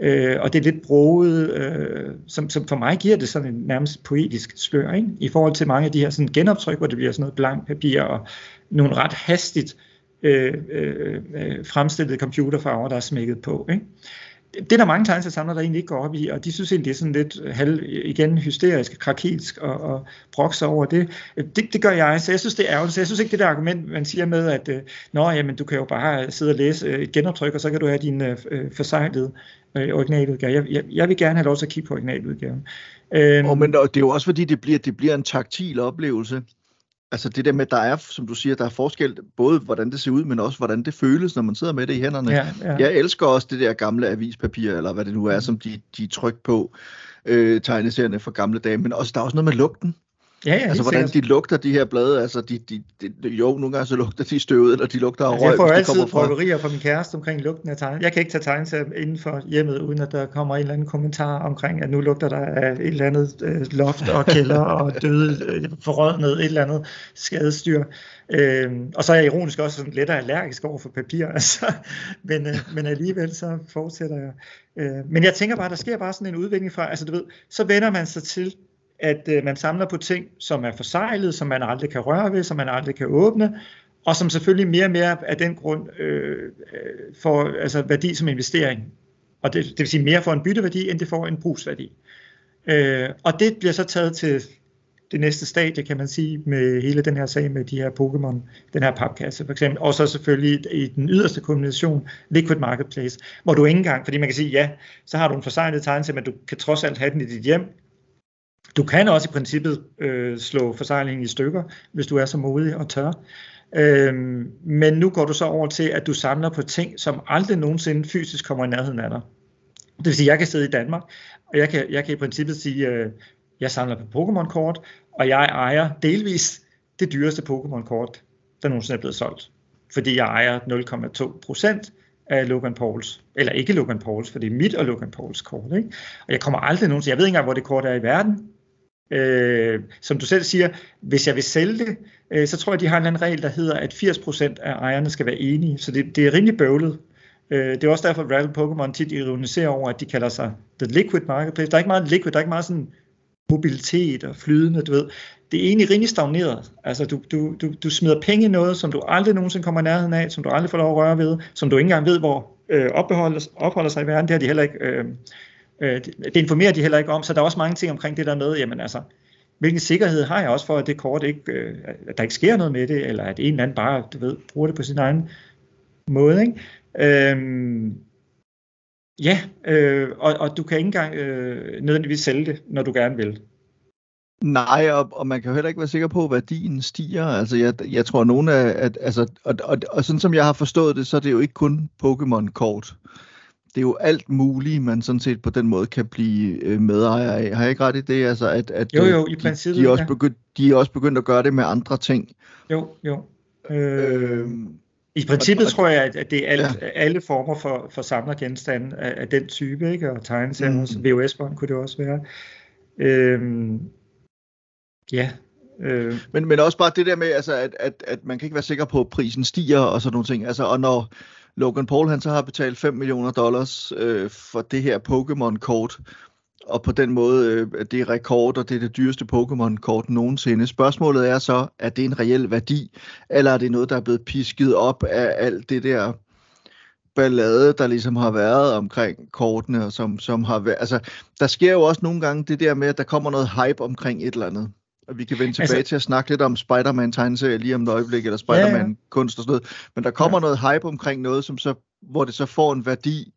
Øh, og det er lidt broet, øh, som, som for mig giver det sådan en nærmest poetisk slør, ikke? i forhold til mange af de her sådan genoptryk, hvor det bliver sådan noget blank papir og nogle ret hastigt øh, øh, øh, fremstillede computerfarver, der er smækket på. Ikke? Det er der mange tegneseriesamlere, der egentlig ikke går op i, og de synes egentlig, det er sådan lidt halv, igen hysterisk, krakilsk og, og brokser over det. det. Det gør jeg, så jeg synes, det er ærgerligt. Så jeg synes ikke, det der argument, man siger med, at øh, Nå, jamen, du kan jo bare sidde og læse øh, et genoptryk, og så kan du have din øh, forsejlede øh, originaludgave. Jeg, jeg, jeg vil gerne have lov til at kigge på originaludgaven. Øhm, og men det er jo også fordi, det bliver, det bliver en taktil oplevelse. Altså det der med, der er, som du siger, der er forskel, både hvordan det ser ud, men også hvordan det føles, når man sidder med det i hænderne. Ja, ja. Jeg elsker også det der gamle avispapir, eller hvad det nu er, som de, de er trykt på, øh, tegneserierne fra gamle dage, men også, der er også noget med lugten. Ja, ja, altså hvordan sikkert. de lugter, de her blade, altså de, de, de, jo, nogle gange så lugter de støvet, eller de lugter af altså, røg, Jeg får altid kommer fra... min kæreste omkring lugten af tegn. Jeg kan ikke tage tegneserier inden for hjemmet, uden at der kommer en eller anden kommentar omkring, at nu lugter der af et eller andet øh, loft og kælder og døde, øh, forrådnet et eller andet skadestyr. Øh, og så er jeg ironisk også sådan lidt allergisk over for papir, altså. men, øh, men alligevel så fortsætter jeg. Øh, men jeg tænker bare, der sker bare sådan en udvikling fra, altså du ved, så vender man sig til, at øh, man samler på ting, som er forsejlet, som man aldrig kan røre ved, som man aldrig kan åbne, og som selvfølgelig mere og mere af den grund øh, øh, får altså værdi som investering. Og det, det vil sige mere for en bytteværdi, end det får en brugsværdi. Øh, og det bliver så taget til det næste stadie, kan man sige, med hele den her sag med de her Pokémon, den her papkasse for eksempel, og så selvfølgelig i den yderste kombination, Liquid Marketplace, hvor du ikke engang, fordi man kan sige, ja, så har du en forseglet tegneserie, men du kan trods alt have den i dit hjem, du kan også i princippet øh, slå forsejlingen i stykker, hvis du er så modig og tør. Øhm, men nu går du så over til, at du samler på ting, som aldrig nogensinde fysisk kommer i nærheden af dig. Det vil sige, at jeg kan sidde i Danmark, og jeg kan, jeg kan i princippet sige, at øh, jeg samler på Pokémon-kort, og jeg ejer delvis det dyreste Pokémon-kort, der nogensinde er blevet solgt. Fordi jeg ejer 0,2% af Logan Pauls, eller ikke Logan Pauls, for det er mit og Logan Pauls kort. Ikke? Og jeg kommer aldrig nogensinde, jeg ved ikke engang, hvor det kort er i verden. Øh, som du selv siger, hvis jeg vil sælge det, øh, så tror jeg, de har en anden regel, der hedder, at 80% af ejerne skal være enige. Så det, det er rimelig bøvlet. Øh, det er også derfor, at Rattle Pokémon tit ironiserer over, at de kalder sig The Liquid Marketplace. Der er ikke meget liquid, der er ikke meget sådan mobilitet og flydende, du ved. Det er egentlig rimelig stagneret. Altså, du, du, du, du smider penge i noget, som du aldrig nogensinde kommer i nærheden af, som du aldrig får lov at røre ved, som du ikke engang ved, hvor øh, opholder, opholder sig i verden. Det har de heller ikke... Øh, øh, det informerer de heller ikke om, så der er også mange ting omkring det der med, jamen altså, hvilken sikkerhed har jeg også for, at det kort ikke, øh, at der ikke sker noget med det, eller at en eller anden bare, du ved, bruger det på sin egen måde, ikke? Øhm, ja, øh, og, og du kan ikke engang øh, nødvendigvis sælge det, når du gerne vil. Nej, og, og man kan jo heller ikke være sikker på, at værdien stiger. Altså, jeg, jeg tror, nogen af... At, altså, og, og, og sådan som jeg har forstået det, så er det jo ikke kun Pokémon-kort. Det er jo alt muligt, man sådan set på den måde kan blive øh, medejer af. Har jeg ikke ret i det? Altså, at, at, jo, jo, i de, princippet. De er, også begyndt, de er også begyndt at gøre det med andre ting. Jo, jo. Øh, øh, I princippet og, tror jeg, at det er alt, ja. alle former for, for samlergenstande af, af den type, ikke? og tegneserier mm. også. VHS-bånd kunne det også være. Øh, Ja. Øh. Men, men også bare det der med, altså, at, at, at man kan ikke være sikker på, at prisen stiger og sådan nogle ting. Altså, og når Logan Paul han så har betalt 5 millioner dollars øh, for det her Pokémon-kort, og på den måde, øh, det er rekord, og det er det dyreste Pokémon-kort nogensinde. Spørgsmålet er så, er det en reel værdi, eller er det noget, der er blevet pisket op af alt det der ballade, der ligesom har været omkring kortene, og som, som har været, altså, der sker jo også nogle gange det der med, at der kommer noget hype omkring et eller andet. Og vi kan vende tilbage altså, til at snakke lidt om Spider-Man tegneserie lige om et øjeblik, eller Spider-Man ja, kunst og sådan noget. Men der kommer ja. noget hype omkring noget, som så, hvor det så får en værdi,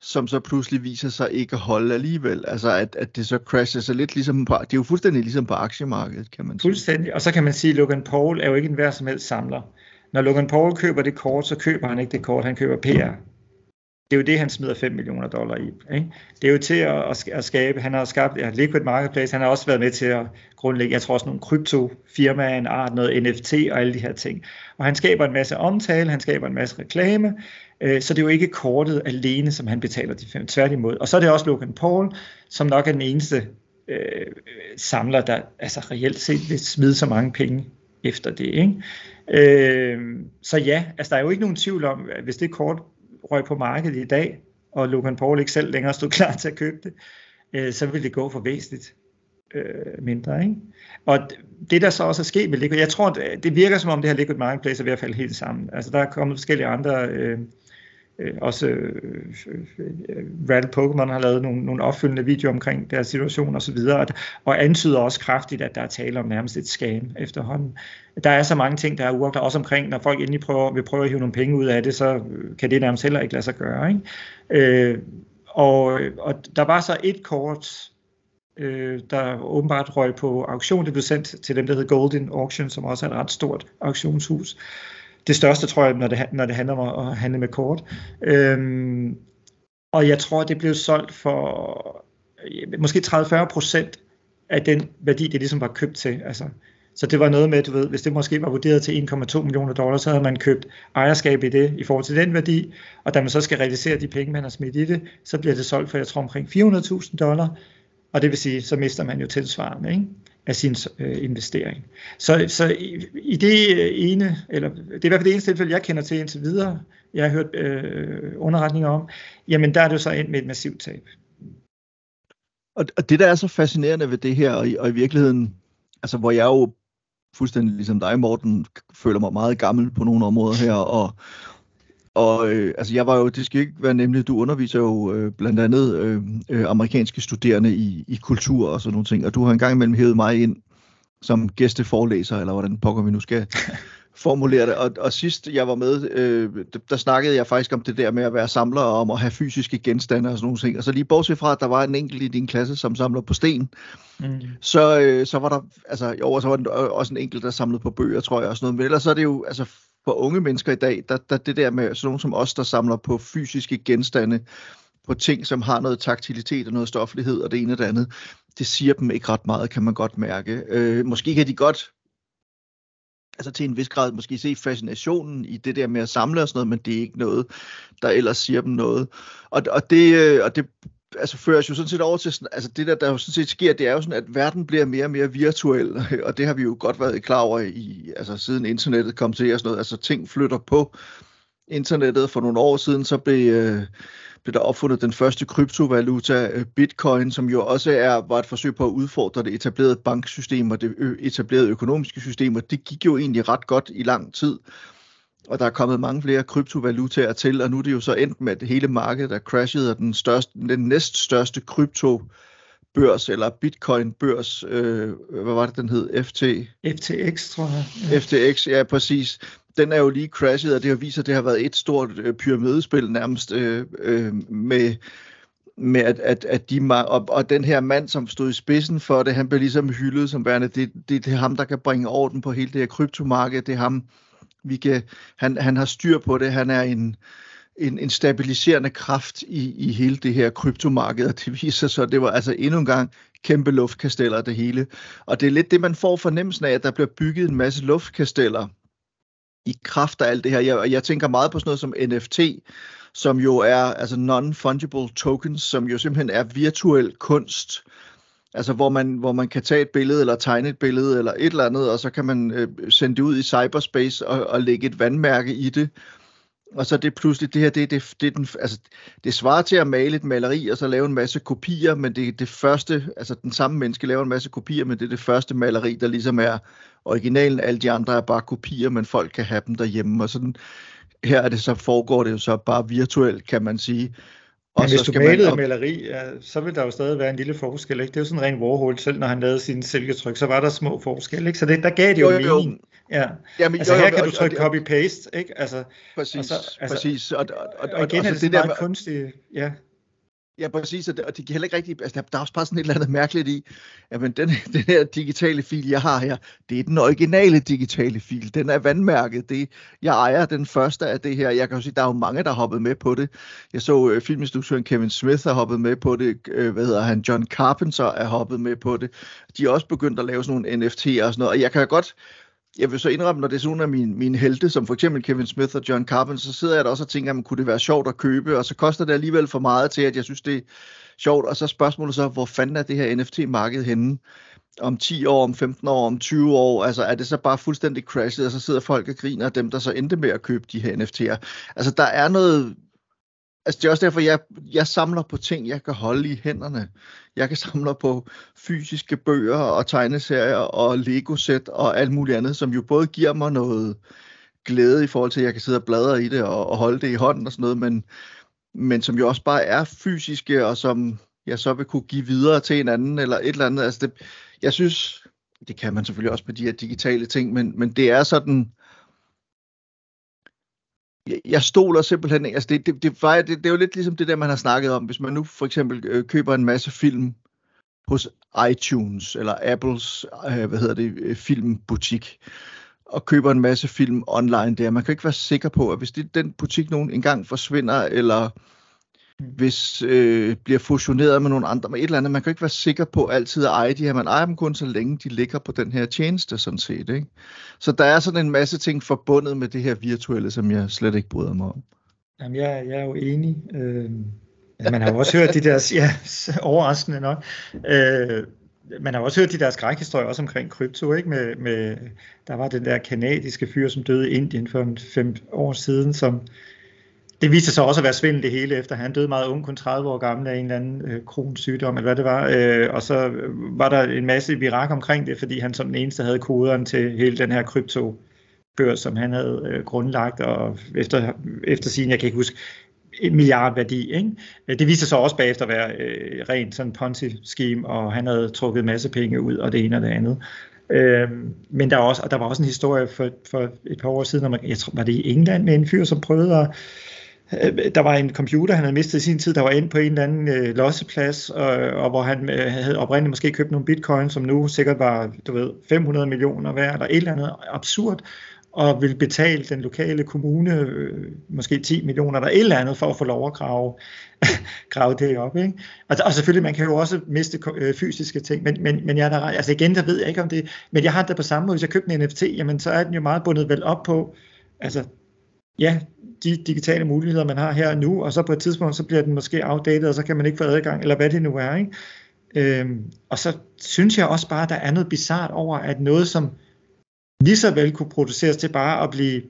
som så pludselig viser sig ikke at holde alligevel. Altså at, at det så crasher så lidt ligesom på, det er jo fuldstændig ligesom på aktiemarkedet, kan man sige. Fuldstændig, og så kan man sige, at Logan Paul er jo ikke en hver som helst samler. Når Logan Paul køber det kort, så køber han ikke det kort, han køber PR. Det er jo det, han smider 5 millioner dollar i. Ikke? Det er jo til at, at skabe, han har skabt ja, Liquid Marketplace, han har også været med til at grundlægge, jeg tror også nogle kryptofirmaer, en art, noget NFT og alle de her ting. Og han skaber en masse omtale, han skaber en masse reklame, øh, så det er jo ikke kortet alene, som han betaler de fem, tværtimod. Og så er det også Logan Paul, som nok er den eneste øh, samler, der altså reelt set vil smide så mange penge efter det. Ikke? Øh, så ja, altså der er jo ikke nogen tvivl om, at hvis det kort røg på markedet i dag, og Logan Paul ikke selv længere stod klar til at købe det, øh, så ville det gå for væsentligt øh, mindre. Ikke? Og det der så også er sket med Liquid, jeg tror, det virker som om det her Liquid Marketplace er ved at falde helt sammen. Altså der er kommet forskellige andre øh, øh, også øh, Rattle Pokémon har lavet nogle, nogle opfølgende videoer omkring deres situation og så videre, og antyder også kraftigt, at der er tale om nærmest et scam efterhånden. Der er så mange ting, der er uafklaret, også omkring, når folk endelig prøver, vil prøve at hive nogle penge ud af det, så øh, kan det nærmest heller ikke lade sig gøre. Ikke? Øh, og, og der var så et kort, øh, der åbenbart røg på auktion. Det blev sendt til dem, der hedder Golden Auction, som også er et ret stort auktionshus det største, tror jeg, når det, når det handler om at handle med kort. Øhm, og jeg tror, det blev solgt for måske 30-40 procent af den værdi, det ligesom var købt til. Altså, så det var noget med, du ved, hvis det måske var vurderet til 1,2 millioner dollars, så havde man købt ejerskab i det i forhold til den værdi, og da man så skal realisere de penge, man har smidt i det, så bliver det solgt for, jeg tror, omkring 400.000 dollar, og det vil sige, så mister man jo tilsvarende. Ikke? Af sin øh, investering. Så, så i, i det øh, ene, eller det er i hvert fald det eneste tilfælde, jeg kender til indtil videre, jeg har hørt øh, underretninger om, jamen der er det jo så ind med et massivt tab. Og, og det, der er så fascinerende ved det her, og i, og i virkeligheden, altså hvor jeg jo fuldstændig ligesom dig, Morten, føler mig meget gammel på nogle områder her, og, og øh, altså jeg var jo, det skal ikke være nemlig, du underviser jo øh, blandt andet øh, øh, amerikanske studerende i, i kultur og sådan nogle ting, og du har engang imellem hævet mig ind som gæsteforelæser, eller hvordan pokker vi nu skal formulere det. Og, og sidst jeg var med, øh, der snakkede jeg faktisk om det der med at være samler, og om at have fysiske genstande og sådan nogle ting. Og så lige bortset fra, at der var en enkelt i din klasse, som samler på sten, mm. så, øh, så var der, altså jo, så var der også en enkelt, der samlede på bøger, tror jeg, og sådan noget. Men ellers så er det jo, altså for unge mennesker i dag, der, der det der med sådan nogen som os, der samler på fysiske genstande, på ting, som har noget taktilitet og noget stoflighed og det ene og det andet, det siger dem ikke ret meget, kan man godt mærke. Øh, måske kan de godt altså til en vis grad måske se fascinationen i det der med at samle og sådan noget, men det er ikke noget, der ellers siger dem noget. Og, og, det, øh, og det altså føres jo sådan set over til, sådan, altså det der, der jo sådan set sker, det er jo sådan, at verden bliver mere og mere virtuel, og det har vi jo godt været klar over i, altså siden internettet kom til og sådan noget, altså ting flytter på internettet. For nogle år siden, så blev, øh, blev der opfundet den første kryptovaluta, øh, bitcoin, som jo også er, var et forsøg på at udfordre det etablerede banksystem og det etablerede økonomiske system, og det gik jo egentlig ret godt i lang tid og der er kommet mange flere kryptovalutaer til, og nu er det jo så endt med, at hele markedet er crashet, og den, største, den næststørste krypto børs eller bitcoin børs, øh, hvad var det den hed? FT? FTX, tror jeg. Ja. FTX, ja præcis. Den er jo lige crashet, og det har vist, at det har været et stort øh, pyramidespil nærmest øh, øh, med med at, at, at de og, og den her mand, som stod i spidsen for det, han blev ligesom hyldet som værende, det, det, det er ham, der kan bringe orden på hele det her kryptomarked, det er ham, vi kan, han, han har styr på det, han er en, en, en stabiliserende kraft i, i hele det her kryptomarked, og det viser sig, det var altså endnu en gang kæmpe luftkasteller det hele. Og det er lidt det, man får fornemmelsen af, at der bliver bygget en masse luftkasteller i kraft af alt det her. Jeg, jeg tænker meget på sådan noget som NFT, som jo er altså non-fungible tokens, som jo simpelthen er virtuel kunst, altså hvor man, hvor man kan tage et billede eller tegne et billede eller et eller andet, og så kan man øh, sende det ud i cyberspace og, og lægge et vandmærke i det, og så det pludselig, det her, det, det, det, den, altså, det svarer til at male et maleri, og så lave en masse kopier, men det er det første, altså den samme menneske laver en masse kopier, men det er det første maleri, der ligesom er originalen. Alle de andre er bare kopier, men folk kan have dem derhjemme, og sådan, her er det så, foregår det jo så bare virtuelt, kan man sige. Og Men hvis du malede man... maleri, ja, så vil der jo stadig være en lille forskel. Ikke? Det er jo sådan en ren Warhol, selv når han lavede sin silketryk, så var der små forskelle. Ikke? Så det, der gav det jo, jo, jo mening. Ja. Jamen, altså jo, jo, her kan du trykke copy-paste. Ikke? Altså, præcis, og så, altså, præcis. Og, og, og, og igen og, og, er det, det meget der, kunstigt. Ja. Ja, præcis, og det, og det giver heller ikke rigtigt, altså der, der er også bare sådan et eller andet mærkeligt i, men den, den her digitale fil, jeg har her, det er den originale digitale fil, den er vandmærket, det, jeg ejer den første af det her, jeg kan jo sige, der er jo mange, der har hoppet med på det, jeg så øh, filminstruktøren Kevin Smith har hoppet med på det, øh, hvad hedder han, John Carpenter er hoppet med på det, de er også begyndt at lave sådan nogle NFT'er og sådan noget, og jeg kan godt, jeg vil så indrømme, når det er sådan af mine, mine helte, som for eksempel Kevin Smith og John Carpenter, så sidder jeg da også og tænker, jamen, kunne det være sjovt at købe, og så koster det alligevel for meget til, at jeg synes, det er sjovt. Og så spørgsmålet så, hvor fanden er det her NFT-marked henne? om 10 år, om 15 år, om 20 år, altså er det så bare fuldstændig crashet, og så sidder folk og griner af dem, der så endte med at købe de her NFT'er. Altså der er noget, altså det er også derfor, jeg, jeg samler på ting, jeg kan holde i hænderne. Jeg kan samle på fysiske bøger og tegneserier og Lego-sæt og alt muligt andet, som jo både giver mig noget glæde i forhold til, at jeg kan sidde og bladre i det og, og holde det i hånden og sådan noget, men, men som jo også bare er fysiske, og som jeg så vil kunne give videre til en anden eller et eller andet. Altså det, jeg synes, det kan man selvfølgelig også med de her digitale ting, men, men det er sådan, jeg stoler simpelthen ikke. Altså det, det, det, var, det, det er jo lidt ligesom det der, man har snakket om. Hvis man nu for eksempel øh, køber en masse film hos iTunes eller Apples øh, hvad hedder det, øh, filmbutik og køber en masse film online der. Man kan ikke være sikker på, at hvis det, den butik nogen engang forsvinder, eller hvis øh, bliver fusioneret med nogle andre, med et eller andet. Man kan ikke være sikker på altid at eje de her. Man ejer dem kun så længe de ligger på den her tjeneste, sådan set. Ikke? Så der er sådan en masse ting forbundet med det her virtuelle, som jeg slet ikke bryder mig om. Jamen, jeg, jeg er jo enig. Øh, man har jo også hørt de der, ja, overraskende nok, øh, man har også hørt de der skrækhistorier også omkring krypto, ikke? Med, med, der var den der kanadiske fyr, som døde i Indien for fem år siden, som det viste sig også at være svindel det hele, efter han døde meget ung, kun 30 år gammel af en eller anden øh, kronsygdom, eller hvad det var. Øh, og så øh, var der en masse virak omkring det, fordi han som den eneste havde koderen til hele den her krypto børs, som han havde øh, grundlagt, og efter, efter sin, jeg kan ikke huske, en milliard værdi. Ikke? Det viste sig også bagefter at være øh, rent sådan Ponzi-scheme, og han havde trukket en masse penge ud, og det ene og det andet. Øh, men der, også, og der var også en historie for, for et par år siden, om, jeg tror, var det i England med en fyr, som prøvede at Øh, der var en computer, han havde mistet i sin tid, der var inde på en eller anden øh, losseplads, og, og hvor han øh, havde oprindeligt måske købt nogle bitcoin, som nu sikkert var, du ved, 500 millioner værd, eller et eller andet absurd, og ville betale den lokale kommune øh, måske 10 millioner eller et eller andet for at få lov at grave, grave det op. Ikke? Og, og selvfølgelig, man kan jo også miste øh, fysiske ting, men, men, men jeg der, altså igen, der ved jeg ikke om det, men jeg har det på samme måde, hvis jeg købte en NFT, jamen så er den jo meget bundet vel op på, altså ja, de digitale muligheder, man har her og nu, og så på et tidspunkt, så bliver den måske outdated, og så kan man ikke få adgang, eller hvad det nu er. Ikke? Øhm, og så synes jeg også bare, at der er noget bizart over, at noget, som lige så vel kunne produceres til bare at blive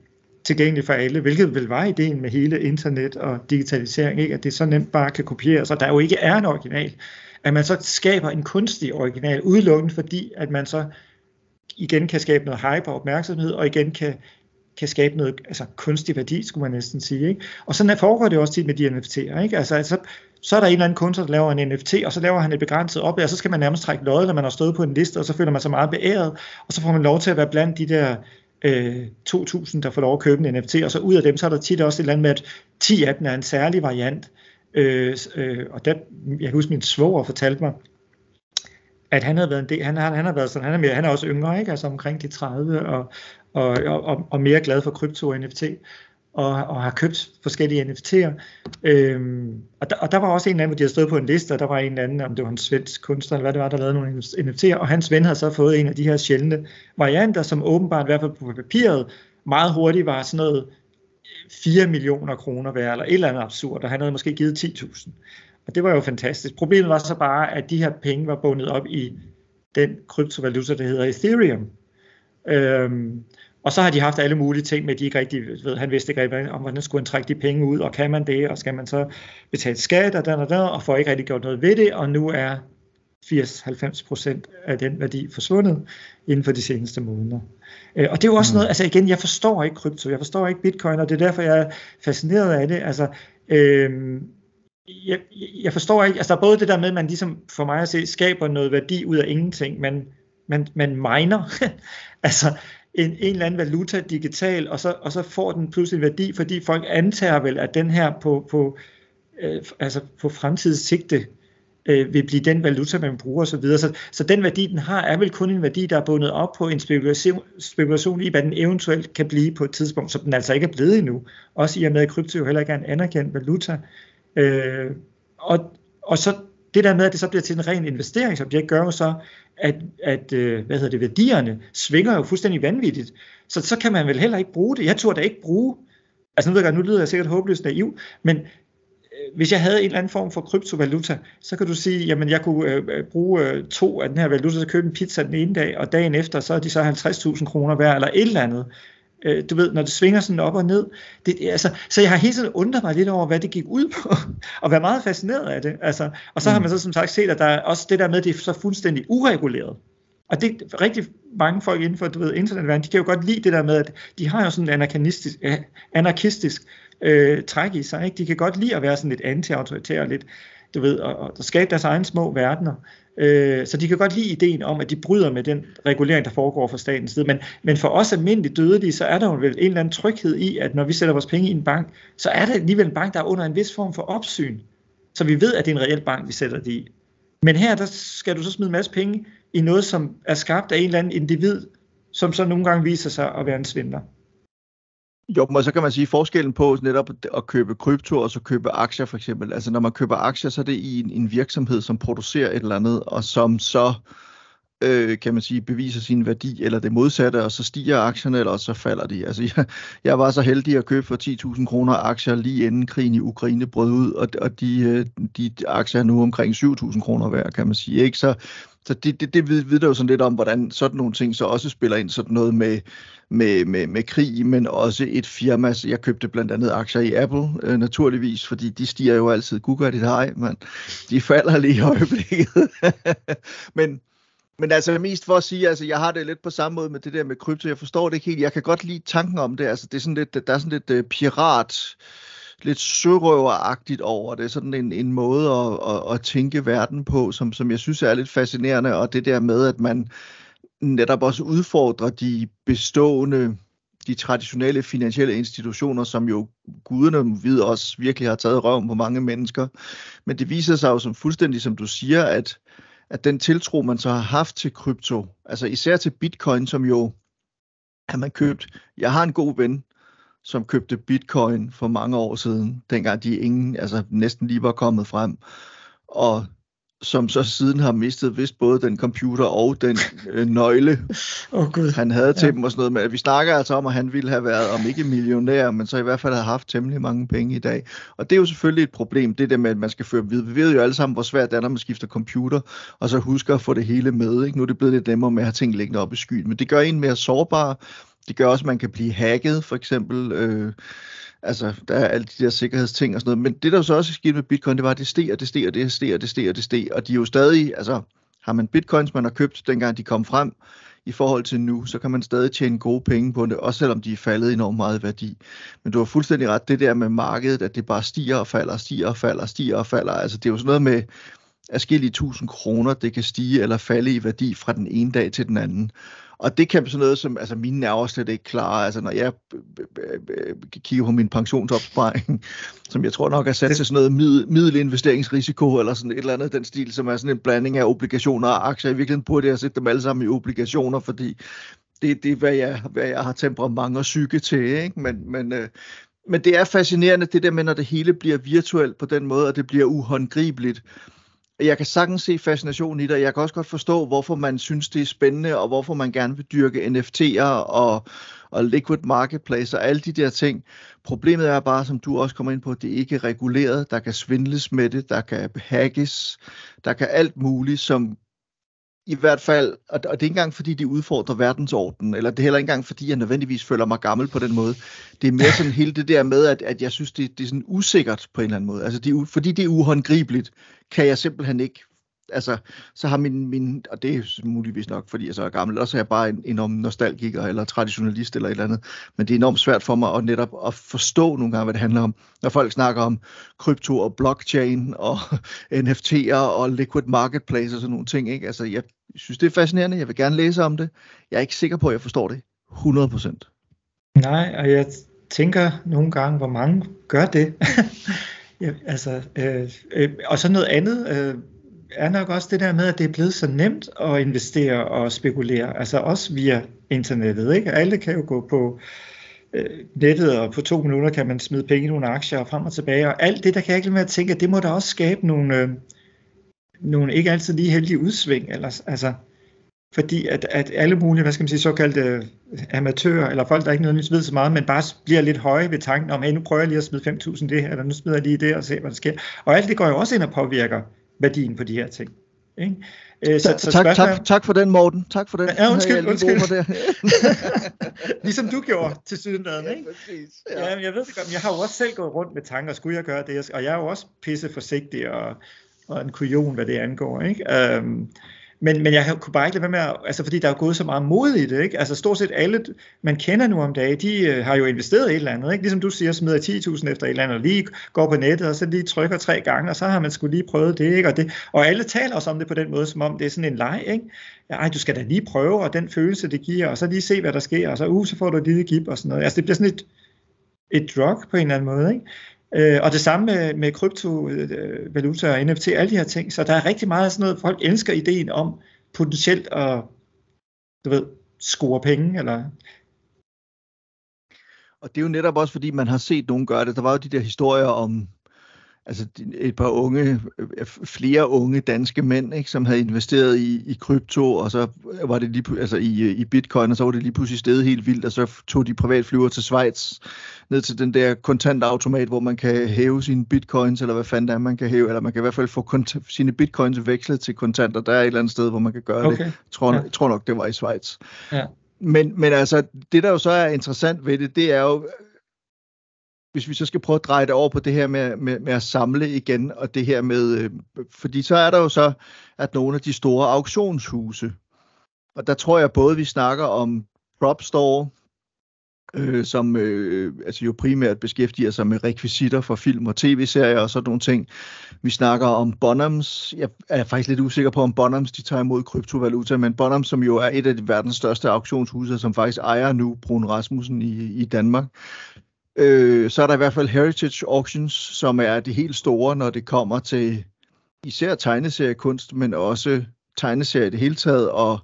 tilgængeligt for alle, hvilket vel var ideen med hele internet og digitalisering, ikke? at det så nemt bare kan kopieres, og der jo ikke er en original, at man så skaber en kunstig original, udelukkende fordi, at man så igen kan skabe noget hype og opmærksomhed, og igen kan kan skabe noget altså kunstig værdi, skulle man næsten sige. Ikke? Og sådan foregår det også tit med de NFT'er. Ikke? Altså, altså, så er der en eller anden kunstner, der laver en NFT, og så laver han et begrænset op, og så skal man nærmest trække lod, når man har stået på en liste, og så føler man sig meget beæret, og så får man lov til at være blandt de der øh, 2.000, der får lov at købe en NFT, og så ud af dem, så er der tit også et eller andet med, at 10 af dem er en særlig variant Øh, øh, og der, jeg kan huske, min svoger fortalte mig, at han havde været en del, han, han, han har været sådan, han er, mere, han er også yngre, ikke? altså omkring de 30, og, og, og, og mere glad for krypto og NFT, og, og har købt forskellige NFT'er. Øhm, og, der, og der var også en af dem, hvor de havde stået på en liste, og der var en anden, om det var en svensk kunstner, eller hvad det var, der lavede nogle NFT'er, og hans ven havde så fået en af de her sjældne varianter, som åbenbart, i hvert fald på papiret, meget hurtigt var sådan noget 4 millioner kroner værd, eller et eller andet absurd, og han havde måske givet 10.000. Og det var jo fantastisk. Problemet var så bare, at de her penge var bundet op i den kryptovaluta, der hedder Ethereum. Øhm, og så har de haft alle mulige ting med, at de ikke rigtig ved, han vidste ikke om, hvordan skulle han trække de penge ud, og kan man det, og skal man så betale skat, og den og den, og får ikke rigtig gjort noget ved det, og nu er 80-90 procent af den værdi forsvundet inden for de seneste måneder. Øh, og det er jo også mm. noget, altså igen, jeg forstår ikke krypto, jeg forstår ikke bitcoin, og det er derfor, jeg er fascineret af det. Altså, øh, jeg, jeg forstår ikke, altså der er både det der med, at man ligesom for mig at se, skaber noget værdi ud af ingenting, men man, man miner, altså en, en eller anden valuta digital, og så, og så får den pludselig værdi, fordi folk antager vel, at den her på, på, øh, altså på fremtidssigte øh, vil blive den valuta, man bruger osv. Så, så, så den værdi, den har, er vel kun en værdi, der er bundet op på en spekulation, spekulation i, hvad den eventuelt kan blive på et tidspunkt, som den altså ikke er blevet endnu. Også i og med, at krypto jo heller ikke er en anerkendt valuta. Øh, og, og så det der med, at det så bliver til en ren investeringsobjekt, gør jo så, at, at øh, hvad hedder det, værdierne svinger jo fuldstændig vanvittigt. Så så kan man vel heller ikke bruge det. Jeg tror da ikke bruge, altså nu, ved jeg, nu lyder jeg sikkert håbløst naiv, men øh, hvis jeg havde en eller anden form for kryptovaluta, så kan du sige, jamen jeg kunne øh, øh bruge øh, to af den her valuta til at købe en pizza den ene dag, og dagen efter, så er de så 50.000 kroner værd, eller et eller andet. Øh, du ved, når det svinger sådan op og ned. Det, altså, så jeg har hele tiden undret mig lidt over, hvad det gik ud på, og været meget fascineret af det. Altså, og så har mm. man så som sagt set, at der er også det der med, at det er så fuldstændig ureguleret. Og det er rigtig mange folk inden for du ved, internetverden, de kan jo godt lide det der med, at de har jo sådan en anarkistisk, anarkistisk øh, træk i sig. Ikke? De kan godt lide at være sådan lidt anti-autoritære, lidt, du ved, og, og skabe deres egne små verdener. Øh, så de kan godt lide ideen om, at de bryder med den regulering, der foregår fra statens side. Men, men for os almindelige dødelige, så er der jo vel en eller anden tryghed i, at når vi sætter vores penge i en bank, så er det alligevel en bank, der er under en vis form for opsyn. Så vi ved, at det er en reel bank, vi sætter det i. Men her, der skal du så smide en masse penge i noget, som er skabt af en eller anden individ, som så nogle gange viser sig at være en svindler. Jo, men så kan man sige forskellen på netop at købe krypto og så købe aktier for eksempel. Altså når man køber aktier, så er det i en, en virksomhed, som producerer et eller andet, og som så øh, kan man sige, beviser sin værdi, eller det modsatte, og så stiger aktierne, eller så falder de. Altså, jeg, jeg var så heldig at købe for 10.000 kroner aktier lige inden krigen i Ukraine brød ud, og, og de, øh, de aktier er nu omkring 7.000 kroner værd, kan man sige. Ikke? Så, så det, det, det vidner jo sådan lidt om, hvordan sådan nogle ting så også spiller ind, sådan noget med, med, med, med krig, men også et firma. Så jeg købte blandt andet aktier i Apple, øh, naturligvis, fordi de stiger jo altid. Google er dit hej, men de falder lige i øjeblikket. men, men altså mest for at sige, altså jeg har det lidt på samme måde med det der med krypto. Jeg forstår det ikke helt. Jeg kan godt lide tanken om det. Altså det er sådan lidt, der er sådan lidt uh, pirat lidt sørøveragtigt over det. Sådan en, en måde at, at, at tænke verden på, som, som jeg synes er lidt fascinerende, og det der med, at man netop også udfordrer de bestående, de traditionelle finansielle institutioner, som jo guderne ved også virkelig har taget røven på mange mennesker. Men det viser sig jo som fuldstændig, som du siger, at, at den tiltro, man så har haft til krypto, altså især til bitcoin, som jo har man købt. Jeg har en god ven, som købte bitcoin for mange år siden, dengang de ingen, altså næsten lige var kommet frem. Og som så siden har mistet vist både den computer og den øh, nøgle, oh, Gud. han havde til ja. dem og sådan noget. Men vi snakker altså om, at han ville have været, om ikke millionær, men så i hvert fald have haft temmelig mange penge i dag. Og det er jo selvfølgelig et problem, det der med, at man skal føre videre. Vi ved jo alle sammen, hvor svært det er, når man skifter computer, og så husker at få det hele med. Ikke? Nu er det blevet lidt nemmere med at have ting liggende op i skyen, men det gør en mere sårbar. Det gør også, at man kan blive hacket, for eksempel. Øh, Altså, der er alle de der sikkerhedsting og sådan noget. Men det, der så også skete med bitcoin, det var, at det steg, og det steg, og det steg, og det steg, og det steg. Og de er jo stadig, altså, har man bitcoins, man har købt, dengang de kom frem, i forhold til nu, så kan man stadig tjene gode penge på det, også selvom de er faldet enormt meget i værdi. Men du har fuldstændig ret, det der med markedet, at det bare stiger og falder, stiger og falder, stiger og falder. Altså, det er jo sådan noget med, afskillige tusind kroner, det kan stige eller falde i værdi fra den ene dag til den anden. Og det kan sådan noget som, altså mine nerver slet ikke klare, altså når jeg kigger på min pensionsopsparing, som jeg tror nok er sat til sådan noget middel, middelinvesteringsrisiko, eller sådan et eller andet den stil, som er sådan en blanding af obligationer og aktier. I virkeligheden burde jeg sætte dem alle sammen i obligationer, fordi det, det er, hvad jeg, hvad jeg har temperament og psyke til, ikke? Men, men, øh, men det er fascinerende, det der med, når det hele bliver virtuelt på den måde, og det bliver uhåndgribeligt. Jeg kan sagtens se fascinationen i det, jeg kan også godt forstå, hvorfor man synes, det er spændende, og hvorfor man gerne vil dyrke NFT'er og, og liquid marketplace og alle de der ting. Problemet er bare, som du også kommer ind på, det er ikke reguleret. Der kan svindles med det, der kan hackes, der kan alt muligt, som i hvert fald, og det er ikke engang fordi, de udfordrer verdensordenen, eller det er heller ikke engang fordi, jeg nødvendigvis føler mig gammel på den måde. Det er mere sådan hele det der med, at, at jeg synes, det, det er sådan usikkert på en eller anden måde. Altså, det er, fordi det er uhåndgribeligt, kan jeg simpelthen ikke altså, så har min, min, og det er muligvis nok, fordi jeg så er gammel, også er jeg bare en enorm nostalgiker eller traditionalist eller et eller andet, men det er enormt svært for mig at netop at forstå nogle gange, hvad det handler om, når folk snakker om krypto og blockchain og NFT'er og liquid marketplace og sådan nogle ting, ikke? Altså, jeg synes, det er fascinerende, jeg vil gerne læse om det, jeg er ikke sikker på, at jeg forstår det 100%. Nej, og jeg tænker nogle gange, hvor mange gør det. ja, altså, øh, øh, og så noget andet, øh, er nok også det der med, at det er blevet så nemt at investere og spekulere, altså også via internettet. Ikke? Alle kan jo gå på øh, nettet, og på to minutter kan man smide penge i nogle aktier og frem og tilbage, og alt det, der kan jeg ikke med at tænke, at det må da også skabe nogle, øh, nogle ikke altid lige heldige udsving, eller, altså, fordi at, at alle mulige, hvad skal man sige, såkaldte øh, amatører, eller folk, der ikke nødvendigvis ved så meget, men bare bliver lidt høje ved tanken om, hey, nu prøver jeg lige at smide 5.000 det her, eller nu smider jeg lige det, og se, hvad der sker. Og alt det går jo også ind og påvirker værdien på de her ting. Ikke? Øh, så, så tak, spørgsmål... tak, tak for den, Morten. Tak for den. Ja, undskyld, undskyld. For det. ligesom du gjorde til sydendagen, ikke? Ja, præcis, ja. ja, jeg ved det godt, jeg har jo også selv gået rundt med tanker, skulle jeg gøre det? Og jeg er jo også pisse forsigtig og, og en kujon, hvad det angår, ikke? Um, men, men jeg kunne bare ikke lade være med at, altså fordi der er gået så meget mod i det, ikke? Altså stort set alle, man kender nu om dagen, de øh, har jo investeret i et eller andet, ikke? Ligesom du siger, smider 10.000 efter et eller andet, og lige går på nettet, og så lige trykker tre gange, og så har man skulle lige prøvet det, ikke? Og, det, og alle taler også om det på den måde, som om det er sådan en leg, ikke? Ej, du skal da lige prøve, og den følelse, det giver, og så lige se, hvad der sker, og så, uh, så får du et lille gip og sådan noget. Altså det bliver sådan et, et drug på en eller anden måde, ikke? Øh, og det samme med, med kryptovaluta og NFT, alle de her ting. Så der er rigtig meget af sådan noget, folk elsker ideen om potentielt at, du ved, score penge, eller og det er jo netop også, fordi man har set nogen gøre det. Der var jo de der historier om altså et par unge, flere unge danske mænd, ikke, som havde investeret i, i krypto, og så var det lige, altså i, i bitcoin, og så var det lige pludselig stedet helt vildt, og så tog de privatflyver til Schweiz, ned til den der kontantautomat, hvor man kan hæve sine bitcoins, eller hvad fanden det er, man kan hæve, eller man kan i hvert fald få kont- sine bitcoins vekslet til kontanter. Der er et eller andet sted, hvor man kan gøre okay. det. Jeg tror, ja. tror nok, det var i Schweiz. Ja. Men, men altså, det der jo så er interessant ved det, det er jo, hvis vi så skal prøve at dreje det over på det her med, med, med at samle igen, og det her med, øh, fordi så er der jo så, at nogle af de store auktionshuse, og der tror jeg både, vi snakker om prop store, øh, som øh, altså jo primært beskæftiger sig med rekvisitter for film og tv-serier og sådan nogle ting. Vi snakker om Bonhams. Jeg er faktisk lidt usikker på, om Bonhams de tager imod kryptovaluta, men Bonhams, som jo er et af de verdens største auktionshuse, som faktisk ejer nu Brun Rasmussen i, i Danmark, Øh, så er der i hvert fald Heritage Auctions, som er det helt store, når det kommer til især tegneseriekunst, men også tegneserier i det hele taget, og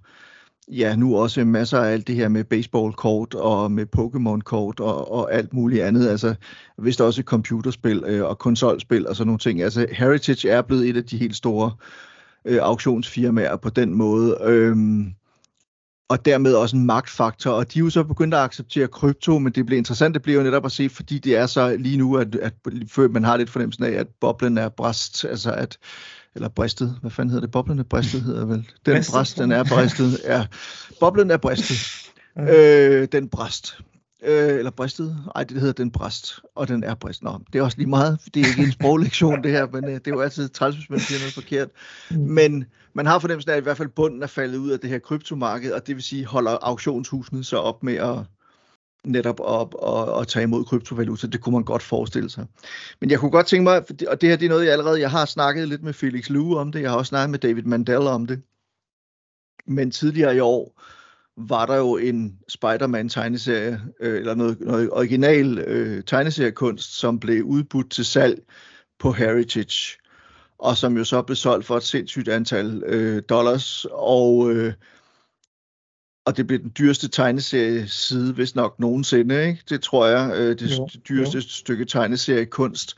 ja, nu også masser af alt det her med baseballkort og med Pokémon-kort og, og alt muligt andet. Altså, vist også computerspil øh, og konsolspil og sådan nogle ting. Altså, Heritage er blevet et af de helt store øh, auktionsfirmaer på den måde. Øhm, og dermed også en magtfaktor, og de er jo så begyndt at acceptere krypto, men det bliver interessant, det bliver jo netop at se, fordi det er så lige nu, at, at man har lidt fornemmelsen af, at boblen er bræst, altså at, eller bristet, hvad fanden hedder det, boblen er bristet hedder vel, den bræst, den er bristet, ja, boblen er bristet, øh, den bræst, øh, eller bristet, ej, det hedder den bræst, og den er bristet. Nå, det er også lige meget, det er ikke en sproglektion det her, men øh, det er jo altid træls, hvis man siger noget forkert. Mm. Men man har fornemmelsen af, at i hvert fald bunden er faldet ud af det her kryptomarked, og det vil sige, holder auktionshusene så op med at netop op og, og tage imod kryptovaluta. Det kunne man godt forestille sig. Men jeg kunne godt tænke mig, og det her det er noget, jeg allerede, jeg har snakket lidt med Felix Lue om det, jeg har også snakket med David Mandel om det. Men tidligere i år, var der jo en Spider-Man tegneserie, øh, eller noget, noget original øh, tegneseriekunst, som blev udbudt til salg på Heritage, og som jo så blev solgt for et sindssygt antal øh, dollars, og, øh, og det blev den dyreste tegneserie side, hvis nok nogensinde, ikke? Det tror jeg, øh, det Jo, dyreste jo. stykke tegneseriekunst.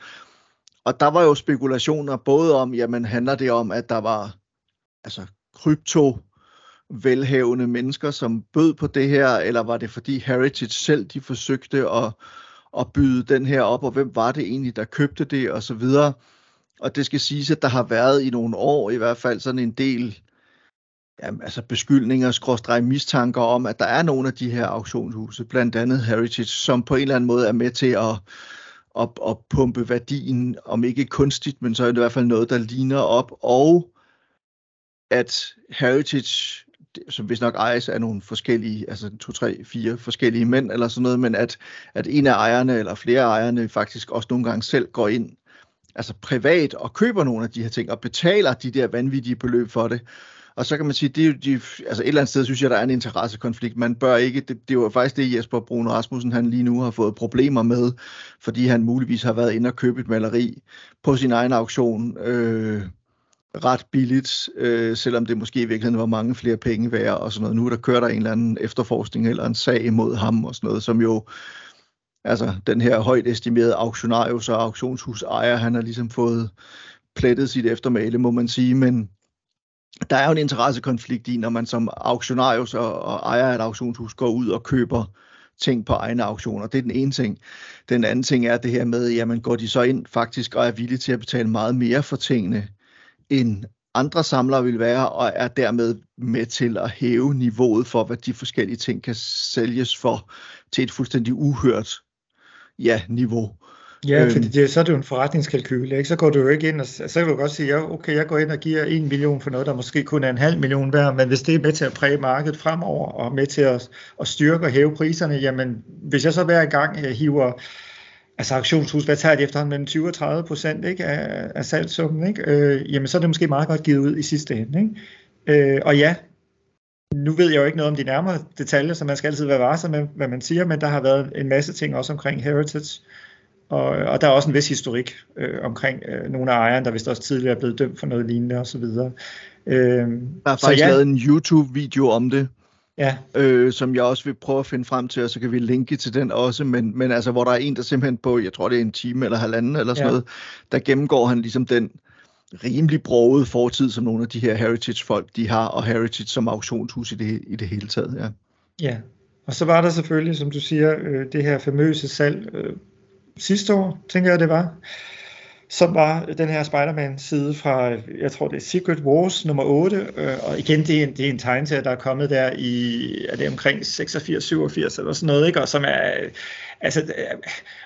Og der var jo spekulationer både om, jamen handler det om, at der var altså krypto velhavende mennesker, som bød på det her, eller var det fordi Heritage selv, de forsøgte at, at byde den her op, og hvem var det egentlig, der købte det, og så videre. Og det skal siges, at der har været i nogle år i hvert fald sådan en del jamen, altså beskyldninger, skråstrej mistanker om, at der er nogle af de her auktionshuse, blandt andet Heritage, som på en eller anden måde er med til at, at, at pumpe værdien, om ikke kunstigt, men så er det i hvert fald noget, der ligner op, og at Heritage, som hvis nok ejes af nogle forskellige, altså to, tre, fire forskellige mænd eller sådan noget, men at, at en af ejerne eller flere af ejerne faktisk også nogle gange selv går ind, altså privat og køber nogle af de her ting og betaler de der vanvittige beløb for det. Og så kan man sige, det er jo de, altså et eller andet sted synes jeg, der er en interessekonflikt. Man bør ikke, det, det er faktisk det, Jesper Brun Rasmussen, han lige nu har fået problemer med, fordi han muligvis har været inde og købe et maleri på sin egen auktion, øh, ret billigt, øh, selvom det måske i virkeligheden var mange flere penge værd og sådan noget. Nu er der kører der en eller anden efterforskning eller en sag imod ham og sådan noget, som jo, altså den her højt estimerede auktionarius og auktionshus ejer, han har ligesom fået plettet sit eftermæle, må man sige, men der er jo en interessekonflikt i, når man som auktionarius og, og ejer af et auktionshus går ud og køber ting på egne auktioner. Det er den ene ting. Den anden ting er det her med, jamen går de så ind faktisk og er villige til at betale meget mere for tingene, end andre samlere vil være, og er dermed med til at hæve niveauet for, hvad de forskellige ting kan sælges for til et fuldstændig uhørt ja, niveau. Ja, Øhm. fordi det, så er det jo en forretningskalkyle, ikke? Så går du jo ikke ind, og så kan du godt sige, ja, okay, jeg går ind og giver en million for noget, der måske kun er en halv million værd, men hvis det er med til at præge markedet fremover, og med til at, at styrke og hæve priserne, jamen, hvis jeg så hver gang jeg hiver, altså auktionshus, hvad tager de efterhånden mellem 20 og 30 procent ikke, af, af salgssummen, ikke? Øh, jamen, så er det måske meget godt givet ud i sidste ende, ikke? Øh, og ja, nu ved jeg jo ikke noget om de nærmere detaljer, så man skal altid være varsom med, hvad man siger, men der har været en masse ting også omkring Heritage, og, og der er også en vis historik øh, omkring øh, nogle af ejerne, der vist også tidligere er blevet dømt for noget lignende osv. Øh, Der er faktisk ja, lavet en YouTube-video om det, ja, øh, som jeg også vil prøve at finde frem til, og så kan vi linke til den også, men, men altså, hvor der er en, der simpelthen på, jeg tror det er en time eller halvanden eller sådan Ja. noget, der gennemgår han ligesom den rimelig brogede fortid, som nogle af de her Heritage-folk, de har, og Heritage som auktionshus i det, i det hele taget, ja. ja. Og så var der selvfølgelig, som du siger, øh, det her famøse salg øh, sidste år, tænker jeg det var, som var den her Spider-Man-side fra, jeg tror det er Secret Wars nummer 8, øh, og igen, det er en, det er en tegneserie, der er kommet der i, er det omkring 86, 87 eller sådan noget, ikke? og som er, altså, øh,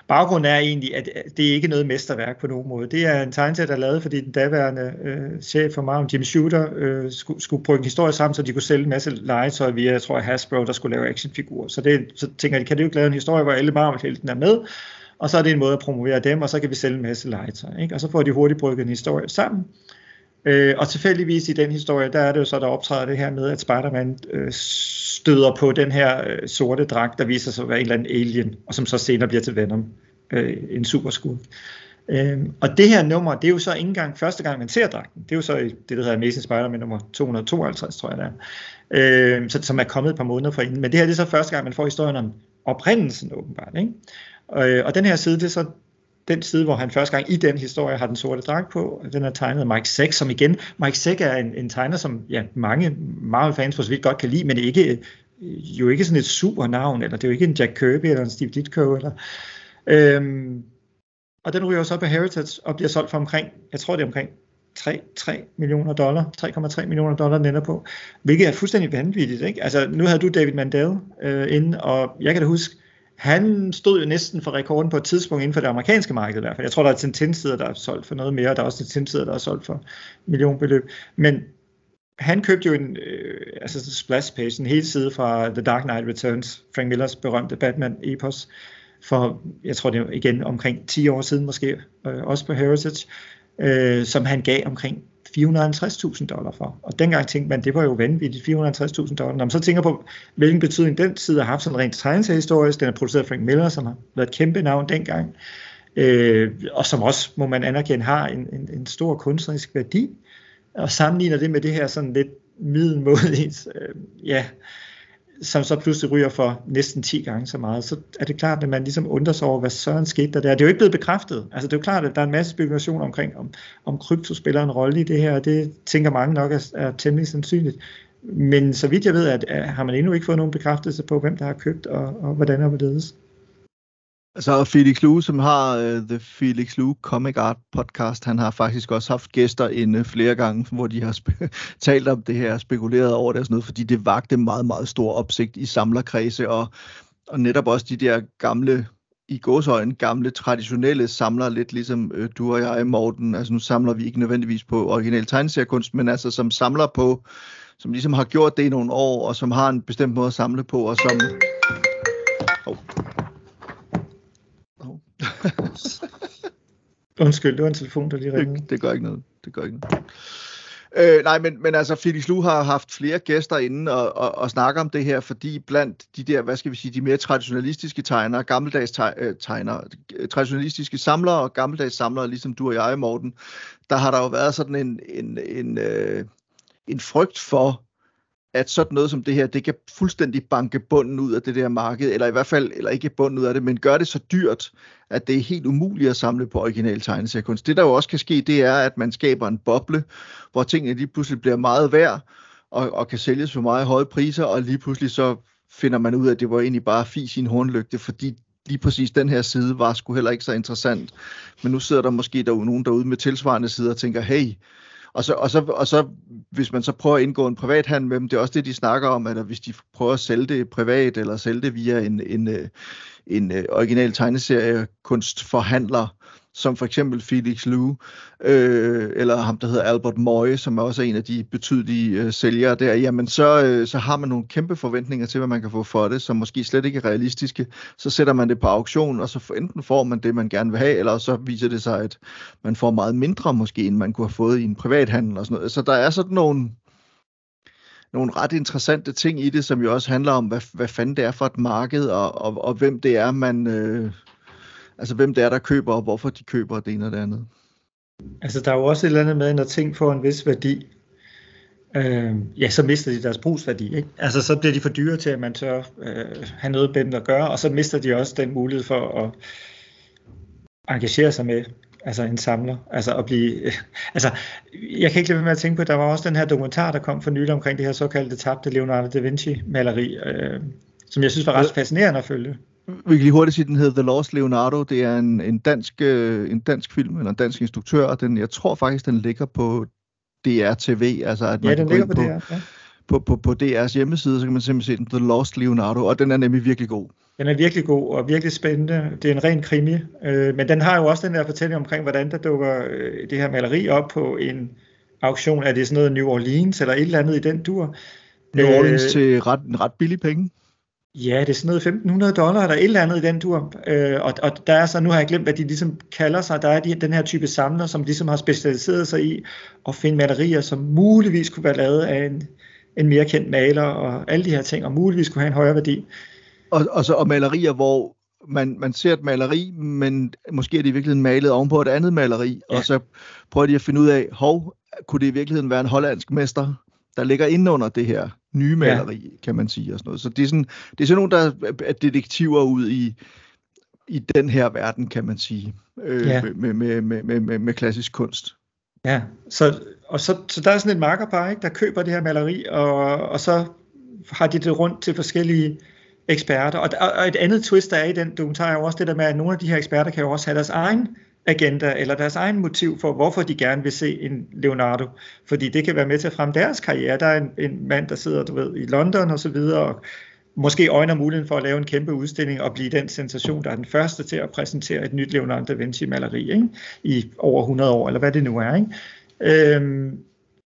baggrunden er egentlig, at det er ikke noget mesterværk på nogen måde. Det er en tegneserie, der er lavet, fordi den daværende øh, chef for Marvel, Jim Shooter, øh, skulle, skulle bruge en historie sammen, så de kunne sælge en masse legetøj via, jeg tror, Hasbro, der skulle lave actionfigurer. Så, det, så tænker de, kan det jo ikke lave en historie, hvor alle Marvel-heltene er med, og så er det en måde at promovere dem, og så kan vi sælge en masse legetøj. Ikke? Og så får de hurtigt brygget en historie sammen. Øh, og tilfældigvis i den historie, der er det jo så, der optræder det her med, at Spider-Man øh, støder på den her øh, sorte dragt, der viser sig at være en eller anden alien, og som så senere bliver til Venom, øh, en superskud. Øh, og det her nummer, det er jo så ikke engang første gang, man ser dragten. Det er jo så i det, der hedder Amazing Spider-Man nummer 252, tror jeg det er. Øh, så, som er kommet et par måneder forinden. Men det her det er så første gang, man får historien om oprindelsen åbenbart. Ikke? Øh, og den her side, det er så den side, hvor han første gang i den historie har den sorte dragt på. Den er tegnet af Mike Seck, som igen, Mike Seck er en, en tegner, som ja, mange Marvel-fans for så vidt godt kan lide, men ikke, øh, jo ikke sådan et super navn, eller det er jo ikke en Jack Kirby eller en Steve Ditko. Eller, øhm, og den ryger så på Heritage og bliver solgt for omkring, jeg tror det er omkring 3, 3 millioner dollar, 3,3 millioner dollar den ender på, hvilket er fuldstændig vanvittigt. Ikke? Altså, nu havde du David Mandel øh, inde, og jeg kan da huske, han stod jo næsten for rekorden på et tidspunkt inden for det amerikanske marked i hvert fald. Jeg tror, der er Tintin-sider, der er solgt for noget mere, og der er også Tintin-sider, der er solgt for millionbeløb. Men han købte jo en øh, altså splash page, en hel side fra The Dark Knight Returns, Frank Millers berømte Batman-epos, for, jeg tror det er igen omkring 10 år siden måske, øh, også på Heritage, øh, som han gav omkring 450.000 dollar for. Og dengang tænkte man, det var jo vanvittigt, 450.000 dollar. Når man så tænker på, hvilken betydning den tid har haft sådan rent tegneseriehistorisk, den er produceret af Frank Miller, som har været et kæmpe navn dengang, øh, og som også, må man anerkende, har en, en, en stor kunstnerisk værdi, og sammenligner det med det her sådan lidt middelmodigt, øh, ja, som så pludselig ryger for næsten 10 gange så meget, så er det klart, at man ligesom undrer sig over, hvad søren skete der der. Det er jo ikke blevet bekræftet. Altså det er jo klart, at der er en masse spekulation omkring, om, om krypto spiller en rolle i det her, og det tænker mange nok er, er temmelig sandsynligt. Men så vidt jeg ved, at, at har man endnu ikke fået nogen bekræftelse på, hvem der har købt, og, og hvordan og hvorledes. Altså, Så Felix Lue, som har uh, The Felix Lue Comic Art Podcast, han har faktisk også haft gæster inde flere gange, hvor de har talt om det her, spekuleret over det og sådan noget, fordi det vagte meget, meget stor opsigt i samlerkredse, og, og netop også de der gamle, i gåsøjne, gamle traditionelle samler, lidt ligesom øh, du og jeg, Morten, altså nu samler vi ikke nødvendigvis på original tegneseriekunst, men altså som samler på, som ligesom har gjort det i nogle år, og som har en bestemt måde at samle på, og som... Oh Undskyld, det var en telefon, der lige ringede. Det, det gør ikke noget. Det gør ikke noget. Øh, nej, men, men altså, Felix Lu har haft flere gæster inde og, og, og snakke om det her, fordi blandt de der, hvad skal vi sige, de mere traditionalistiske tegnere, gammeldags øh, tegnere, traditionalistiske samlere og gammeldags samlere, ligesom du og jeg, Morten, der har der jo været sådan en, en, en, øh, en frygt for, at sådan noget som det her, det kan fuldstændig banke bunden ud af det der marked, eller i hvert fald, eller ikke bunden ud af det, men gør det så dyrt, at det er helt umuligt at samle på original tegneseriekunst. Det der jo også kan ske, det er, at man skaber en boble, hvor tingene lige pludselig bliver meget værd, og, og kan sælges for meget høje priser, og lige pludselig så finder man ud af, at det var egentlig bare fis i en hornlygte, fordi lige præcis den her side var sgu heller ikke så interessant. Men nu sidder der måske derude, nogen derude med tilsvarende sider og tænker, hey, og så, og, så, og så, hvis man så prøver at indgå en privat handel med dem, det er også det, de snakker om, at hvis de prøver at sælge det privat, eller sælge det via en, en, øh, en, original tegneserie original tegneseriekunstforhandler, som for eksempel Felix Liu, øh, eller ham, der hedder Albert Moye, som er også en af de betydelige øh, sælgere der, jamen så, øh, så har man nogle kæmpe forventninger til, hvad man kan få for det, som måske slet ikke er realistiske. Så sætter man det på auktion, og så enten får man det, man gerne vil have, eller så viser det sig, at man får meget mindre måske, end man kunne have fået i en privathandel og sådan noget. Så der er sådan nogle, nogle ret interessante ting i det, som jo også handler om, hvad, hvad fanden det er for et marked, og, og, og hvem det er, man, øh, altså hvem det er, der køber, og hvorfor de køber det ene og det andet. Altså der er jo også et eller andet med, når ting får en vis værdi, øh, ja, så mister de deres brugsværdi. Ikke? Altså så bliver de for dyre til, at man tør øh, have noget med dem at gøre, og så mister de også den mulighed for at engagere sig med altså en samler, altså at blive, øh, altså jeg kan ikke lade være med at tænke på, at der var også den her dokumentar, der kom for nylig omkring det her såkaldte tabte Leonardo da Vinci maleri, øh, som jeg synes var ret fascinerende at følge. Vi kan lige hurtigt sige, den hedder The Lost Leonardo. Det er en, en, dansk, øh, en dansk film, eller en dansk instruktør, og den, jeg tror faktisk, den ligger på DR-TV. Altså, at man ja, den ligger på, på DR, ja. På, på, på DR's hjemmeside, så kan man simpelthen se den, The Lost Leonardo, og den er nemlig virkelig god. Den er virkelig god og virkelig spændende. Det er en ren krimi, øh, men den har jo også den der fortælling omkring, hvordan der dukker øh, det her maleri op på en auktion. Er det sådan noget New Orleans eller et eller andet i den dur? New Orleans øh, til ret, en ret billig penge. Ja, det er sådan noget 1500 dollar, eller et eller andet i den tur. Øh, og, og der er så, nu har jeg glemt, hvad de ligesom kalder sig, der er de, den her type samler, som ligesom har specialiseret sig i at finde malerier, som muligvis kunne være lavet af en, en mere kendt maler, og alle de her ting, og muligvis kunne have en højere værdi. Og, og, så, og malerier, hvor man, man ser et maleri, men måske er det i virkeligheden malet ovenpå et andet maleri, ja. og så prøver de at finde ud af, hov, kunne det i virkeligheden være en hollandsk mester, der ligger inde under det her nye maleri, ja. kan man sige. Og sådan noget. Så det er, sådan, det er sådan nogle, der er detektiver ud i, i den her verden, kan man sige, øh, ja. med, med, med, med, med, med klassisk kunst. Ja, så, og så, så der er sådan et markerpar, ikke, der køber det her maleri, og, og så har de det rundt til forskellige eksperter. Og, og et andet twist, der er i den dokumentar, er jo også det der med, at nogle af de her eksperter kan jo også have deres egen agenda eller deres egen motiv for, hvorfor de gerne vil se en Leonardo. Fordi det kan være med til at fremme deres karriere. Der er en, en mand, der sidder du ved, i London og så videre, og måske øjner muligheden for at lave en kæmpe udstilling og blive den sensation, der er den første til at præsentere et nyt Leonardo da Vinci-maleri ikke? i over 100 år, eller hvad det nu er. Ikke? Øhm,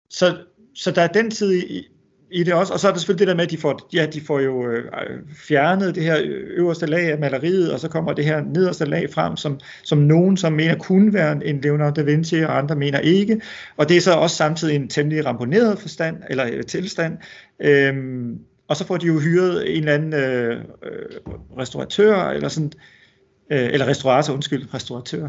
så, så der er den tid i, i det også. Og så er der selvfølgelig det der med, at de får, ja, de får jo øh, fjernet det her øverste lag af maleriet, og så kommer det her nederste lag frem, som, som nogen som mener kunne være en Leonardo da Vinci, og andre mener ikke. Og det er så også samtidig en temmelig ramponeret forstand, eller øh, tilstand. Øhm, og så får de jo hyret en eller anden øh, øh restauratør, eller sådan, øh, eller restaurator, undskyld, restauratør.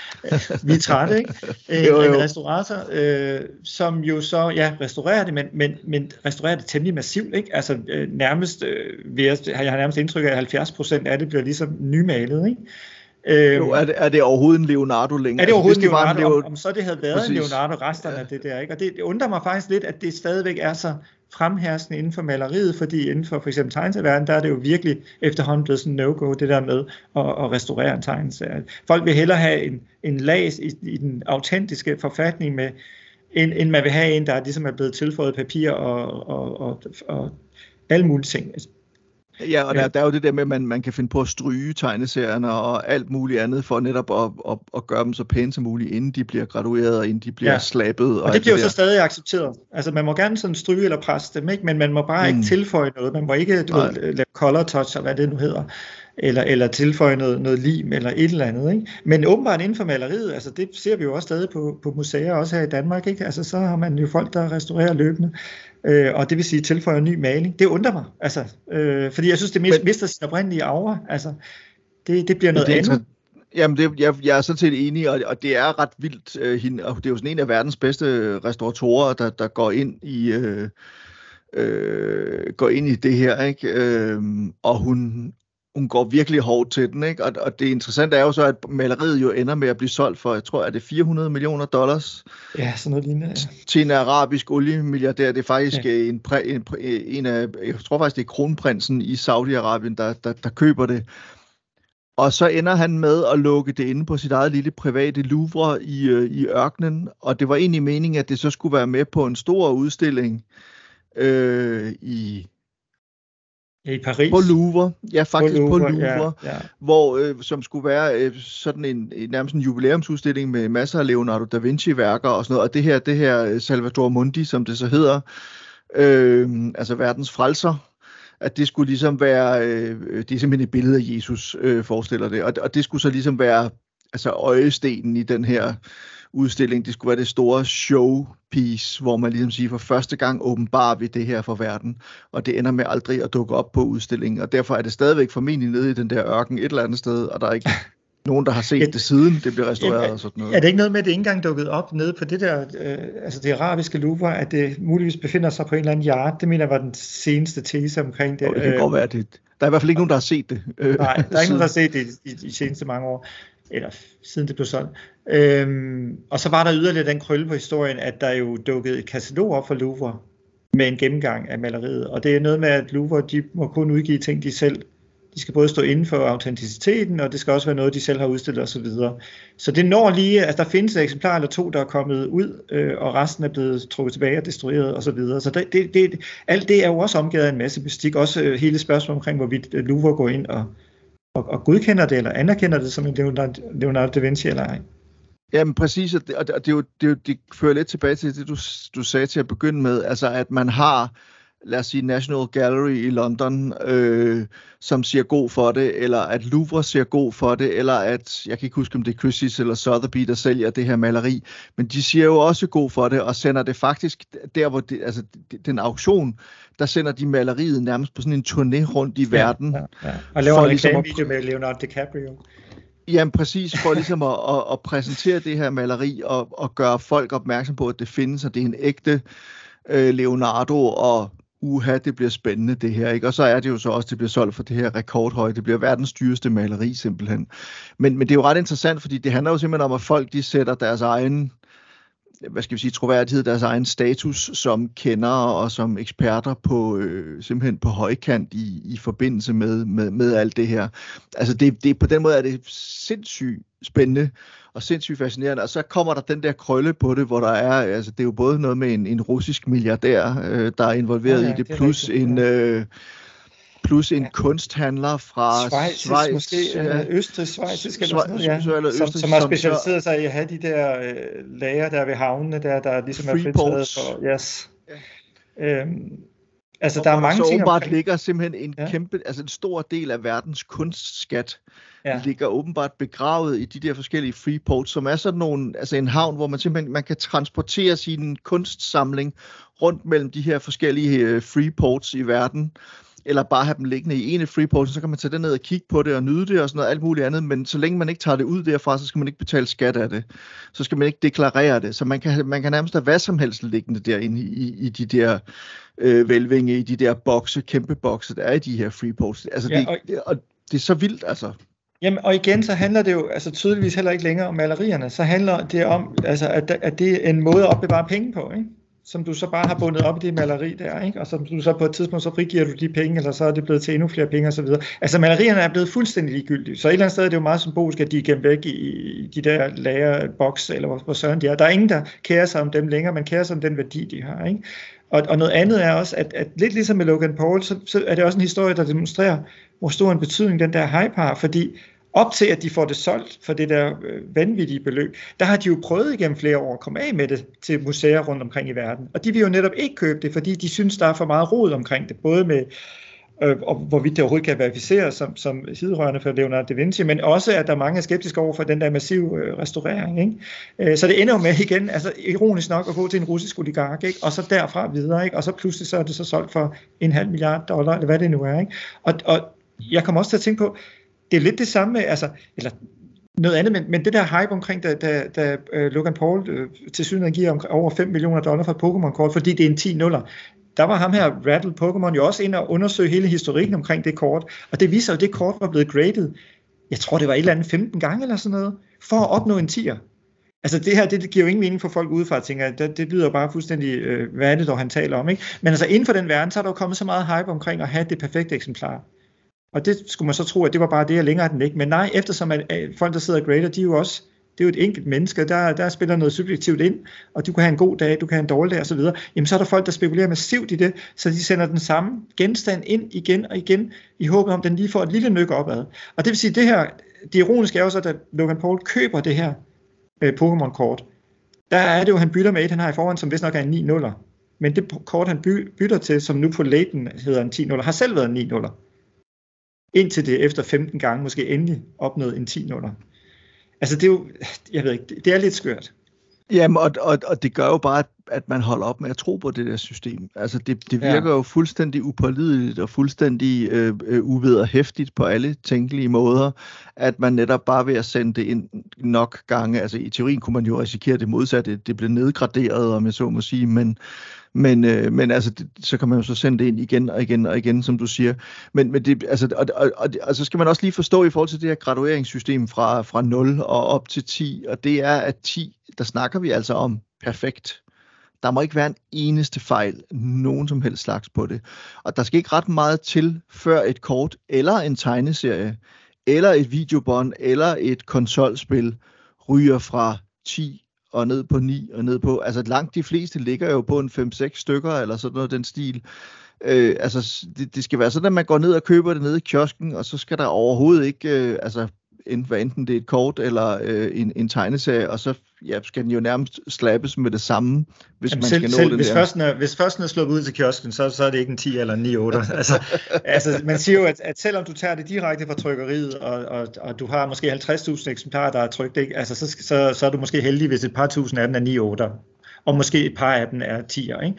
vi er trætte, ikke? Øh, jo, jo. En restaurator, øh, som jo så, ja, restaurerer det, men, men, men restaurerer det temmelig massivt, ikke? Altså øh, nærmest, øh, jeg, jeg har nærmest indtryk af, at 70 procent af det bliver ligesom nymalet, ikke? Øh, jo, er det, er det overhovedet en Leonardo længere? Er det overhovedet altså, Leonardo? Leo... Om, om så det havde været Præcis. en Leonardo resterne ja. af det der, ikke? Og det, det undrer mig faktisk lidt, at det stadigvæk er så fremherskende inden for maleriet, fordi inden for for eksempel tegneserieverdenen, der er det jo virkelig efterhånden blevet sådan no-go, det der med at, at restaurere en tegneserie. Folk vil hellere have en, en lag i, i den autentiske forfatning med, end, end man vil have en, der ligesom er blevet tilføjet papir og, og, og, og alle mulige ting. Ja, og der, der er jo det der med, at man, man kan finde på at stryge tegneserierne og alt muligt andet, for netop at, at, at gøre dem så pæne som muligt, inden de bliver gradueret, og inden de bliver ja. slappet. Og, og det bliver jo så stadig accepteret. Altså man må gerne sådan stryge eller presse dem, ikke? men man må bare mm. ikke tilføje noget. Man må ikke du ved, lave color touch, og hvad det nu hedder eller, eller tilføje noget, noget lim eller et eller andet. Ikke? Men åbenbart inden for maleriet, altså det ser vi jo også stadig på, på museer, også her i Danmark, ikke? Altså, så har man jo folk, der restaurerer løbende, øh, og det vil sige tilføjer ny maling. Det undrer mig, altså, øh, fordi jeg synes, det mest, mister sin oprindelige aura. Altså, det, det bliver noget det andet. Jamen, det, jeg, jeg er sådan set enig, og, og det er ret vildt. Øh, hende, og det er jo sådan en af verdens bedste restauratorer, der, der går ind i... Øh, øh, går ind i det her, ikke? Øh, og hun, hun går virkelig hårdt til den, ikke? Og, og det interessante er jo så, at maleriet jo ender med at blive solgt for, jeg tror, er det 400 millioner dollars? Ja, sådan noget lignende. Ja. Til en arabisk oliemilliardær. Det er faktisk ja. en, præ, en, en af, jeg tror faktisk, det er kronprinsen i Saudi-Arabien, der, der, der køber det. Og så ender han med at lukke det inde på sit eget lille private Louvre i, øh, i ørkenen, og det var egentlig meningen, at det så skulle være med på en stor udstilling øh, i i Paris? På Louvre, ja faktisk på Louvre, på Louvre ja, ja. hvor øh, som skulle være øh, sådan en, nærmest en jubilæumsudstilling med masser af Leonardo da Vinci værker og sådan noget, og det her, det her øh, Salvador Mundi, som det så hedder, øh, altså verdens frelser, at det skulle ligesom være, øh, det er simpelthen et billede af Jesus, øh, forestiller det, og, og det skulle så ligesom være altså øjestenen i den her udstilling. Det skulle være det store showpiece, hvor man ligesom siger, for første gang åbenbarer vi det her for verden, og det ender med aldrig at dukke op på udstillingen, og derfor er det stadigvæk formentlig nede i den der ørken et eller andet sted, og der er ikke nogen, der har set det siden, det bliver restaureret og sådan noget. Er det ikke noget med, at det ikke engang dukket op nede på det der, øh, altså det arabiske Louvre, at det muligvis befinder sig på en eller anden yard? Det mener jeg var den seneste tese omkring det. Oh, det kan øh, godt være, det, der er i hvert fald ikke nogen, der har set det. Øh, nej, der er ikke nogen, der har set det i, i de seneste mange år eller siden det blev solgt. Øhm, og så var der yderligere den krølle på historien, at der jo dukkede et katalog op for Louvre med en gennemgang af maleriet. Og det er noget med, at Louvre de må kun udgive ting, de selv de skal både stå inden for autenticiteten, og det skal også være noget, de selv har udstillet osv. Så, videre. så det når lige, at der findes et eksemplar eller to, der er kommet ud, øh, og resten er blevet trukket tilbage og destrueret osv. Så, videre. så det, det, det, alt det er jo også omgivet af en masse mystik. Også øh, hele spørgsmålet omkring, hvorvidt Louvre går ind og og, og godkender det, eller anerkender det som en Leonardo, Leonardo da Vinci, eller ej. Jamen præcis, og det, og det, det, det, det, det fører lidt tilbage til det, du, du sagde til at begynde med, altså at man har lad os sige, National Gallery i London, øh, som siger god for det, eller at Louvre siger god for det, eller at, jeg kan ikke huske, om det er Christie's eller Sotheby's, der sælger det her maleri, men de siger jo også god for det, og sender det faktisk der, hvor det, altså den auktion, der sender de maleriet nærmest på sådan en turné rundt i verden. Ja, ja, ja. Og laver en ligesom reklamevideo med Leonardo DiCaprio. Jamen præcis, for ligesom at, at, at præsentere det her maleri og, og gøre folk opmærksom på, at det findes, og det er en ægte øh, Leonardo, og uha, det bliver spændende det her, ikke? Og så er det jo så også, det bliver solgt for det her rekordhøje, det bliver verdens dyreste maleri simpelthen. Men, men det er jo ret interessant, fordi det handler jo simpelthen om, at folk de sætter deres egen hvad skal vi sige, troværdighed, deres egen status som kendere og som eksperter på øh, simpelthen på højkant i, i forbindelse med, med, med alt det her. Altså det, det, på den måde er det sindssygt spændende og sindssygt fascinerende. Og så kommer der den der krølle på det, hvor der er, altså det er jo både noget med en, en russisk milliardær, øh, der er involveret ja, ja, i det, det plus rigtigt, en... Øh, plus en ja. kunsthandler fra Schweiz, Schweiz måske, ja. Østrig, Schweiz, eller sådan noget, ja. eller Østrig, som, som har specialiseret sig i at have de der øh, lager der ved havnene, der, der ligesom er fritaget for, yes. Ja. Øhm, Altså, der er mange så ting åbenbart omkring. ligger simpelthen en Ja. kæmpe, altså en stor del af verdens kunstskat, Ja. ja. ligger åbenbart begravet i de der forskellige freeports, som er sådan nogle, altså en havn, hvor man simpelthen man kan transportere sin kunstsamling rundt mellem de her forskellige øh, freeports i verden, eller bare have dem liggende i en af freeports, så kan man tage det ned og kigge på det og nyde det og sådan noget, alt muligt andet, men så længe man ikke tager det ud derfra, så skal man ikke betale skat af det. Så skal man ikke deklarere det. Så man kan, man kan nærmest have hvad som helst liggende derinde i, i, i de der øh, velvinge, i de der bokse, kæmpe bokse, der er i de her freeports. Altså, Ja, det, og- det, og det er så vildt, altså. Jamen, og igen, så handler det jo altså tydeligvis heller ikke længere om malerierne. Så handler det om, altså, at, at det er en måde at opbevare penge på, ikke? Som du så bare har bundet op i det maleri der, ikke? og som du så på et tidspunkt, så frigiver du de penge, eller så er det blevet til endnu flere penge osv. Altså malerierne er blevet fuldstændig ligegyldige, så et eller andet sted er det jo meget symbolisk, at de er gemt væk i, i de der lagerboks, eller hvor, hvor søren de er. Der er ingen, der kærer sig om dem længere, man kærer sig om den værdi, de har. Ikke? Og, og noget andet er også, at, at lidt ligesom med Logan Paul, så, så er det også en historie, der demonstrerer, hvor stor en betydning den der hype har, fordi op til at de får det solgt for det der øh, vanvittige beløb, der har de jo prøvet igennem flere år at komme af med det til museer rundt omkring i verden. Og de vil jo netop ikke købe det, fordi de synes, der er for meget rod omkring det, både med øh, og hvorvidt det overhovedet kan verificeres som, som siderørende for Leonardo da Vinci, men også at der er mange er skeptiske over for den der massive øh, restaurering. Ikke? Øh, så det ender jo med igen, altså ironisk nok, at gå til en russisk oligark, ikke? og så derfra videre, ikke? og så pludselig så er det så solgt for en halv milliard dollar, eller hvad det nu er. Ikke? Og, og jeg kommer også til at tænke på, det er lidt det samme med, altså, eller noget andet, men, men det der hype omkring, da, da, da uh, Logan Paul uh, til synligheden giver om, over 5 millioner dollar for et Pokémon-kort, fordi det er en 10 nuller, der var ham her, Rattle Pokémon, jo også ind og undersøge hele historikken omkring det kort, og det viser jo, at det kort var blevet graded, jeg tror det var et eller andet 15 gange eller sådan noget, for at opnå en 10'er. Altså det her, det, det giver jo ingen mening for folk udefra, tænker det, det lyder bare fuldstændig, øh, hvad er det dog, han taler om, ikke? Men altså inden for den verden, så er der jo kommet så meget hype omkring at have det perfekte eksemplar. Og det skulle man så tro, at det var bare det, og længere den ikke. Men nej, eftersom at, folk, der sidder og grader, de er jo også, det er jo et enkelt menneske, der, der spiller noget subjektivt ind, og du kan have en god dag, du kan have en dårlig dag osv., jamen så er der folk, der spekulerer massivt i det, så de sender den samme genstand ind igen og igen, i håbet om, at den lige får et lille nyk opad. Og det vil sige, det her, det ironiske er jo så, at Logan Paul køber det her øh, Pokémon-kort, der er det jo, han bytter med et, han har i forhånd, som vist nok er en 9-0'er. Men det kort, han by, bytter til, som nu på Leighton hedder en 10 0 har selv været en 9-0'er. Indtil det efter 15 gange måske endelig opnået en 10 0 Altså det er jo, jeg ved ikke, det, er lidt skørt. Jamen, og, og, og det gør jo bare, at, at man holder op med at tro på det der system. Altså, det, det virker ja. jo fuldstændig upålideligt og fuldstændig øh, øh, uvederhæftigt på alle tænkelige måder, at man netop bare ved at sende det ind nok gange, altså i teorien kunne man jo risikere det modsatte, det blev nedgraderet, om jeg så må sige, men, men, øh, men altså, det, så kan man jo så sende det ind igen og igen og igen, som du siger. Men, men det, altså, og, og, og, og så skal man også lige forstå i forhold til det her gradueringssystem fra, fra 0 og op til 10, og det er, at 10, der snakker vi altså om perfekt. Der må ikke være en eneste fejl, nogen som helst slags på det. Og der skal ikke ret meget til, før et kort eller en tegneserie, eller et videobånd, eller et konsolspil ryger fra 10 og ned på 9 og ned på, altså langt de fleste ligger jo på en 5-6 stykker eller sådan noget den stil. Øh, altså det, det skal være sådan, at man går ned og køber det nede i kiosken, og så skal der overhovedet ikke, øh, altså enten, hvad enten det er et kort eller øh, en, en tegneserie, og så ja, skal den jo nærmest slappes med det samme, hvis Jamen man selv, skal nå selv, den hvis, der. først den er, hvis først den er sluppet ud til kiosken, så, så er det ikke en 10 eller en 9 8. altså, altså, man siger jo, at, at selvom du tager det direkte fra trykkeriet, og, og, og du har måske 50.000 eksemplarer, der er trykt, ikke? Altså, så, så, så er du måske heldig, hvis et par tusind af dem er 9 8. Og måske et par af dem er 10'er, ikke?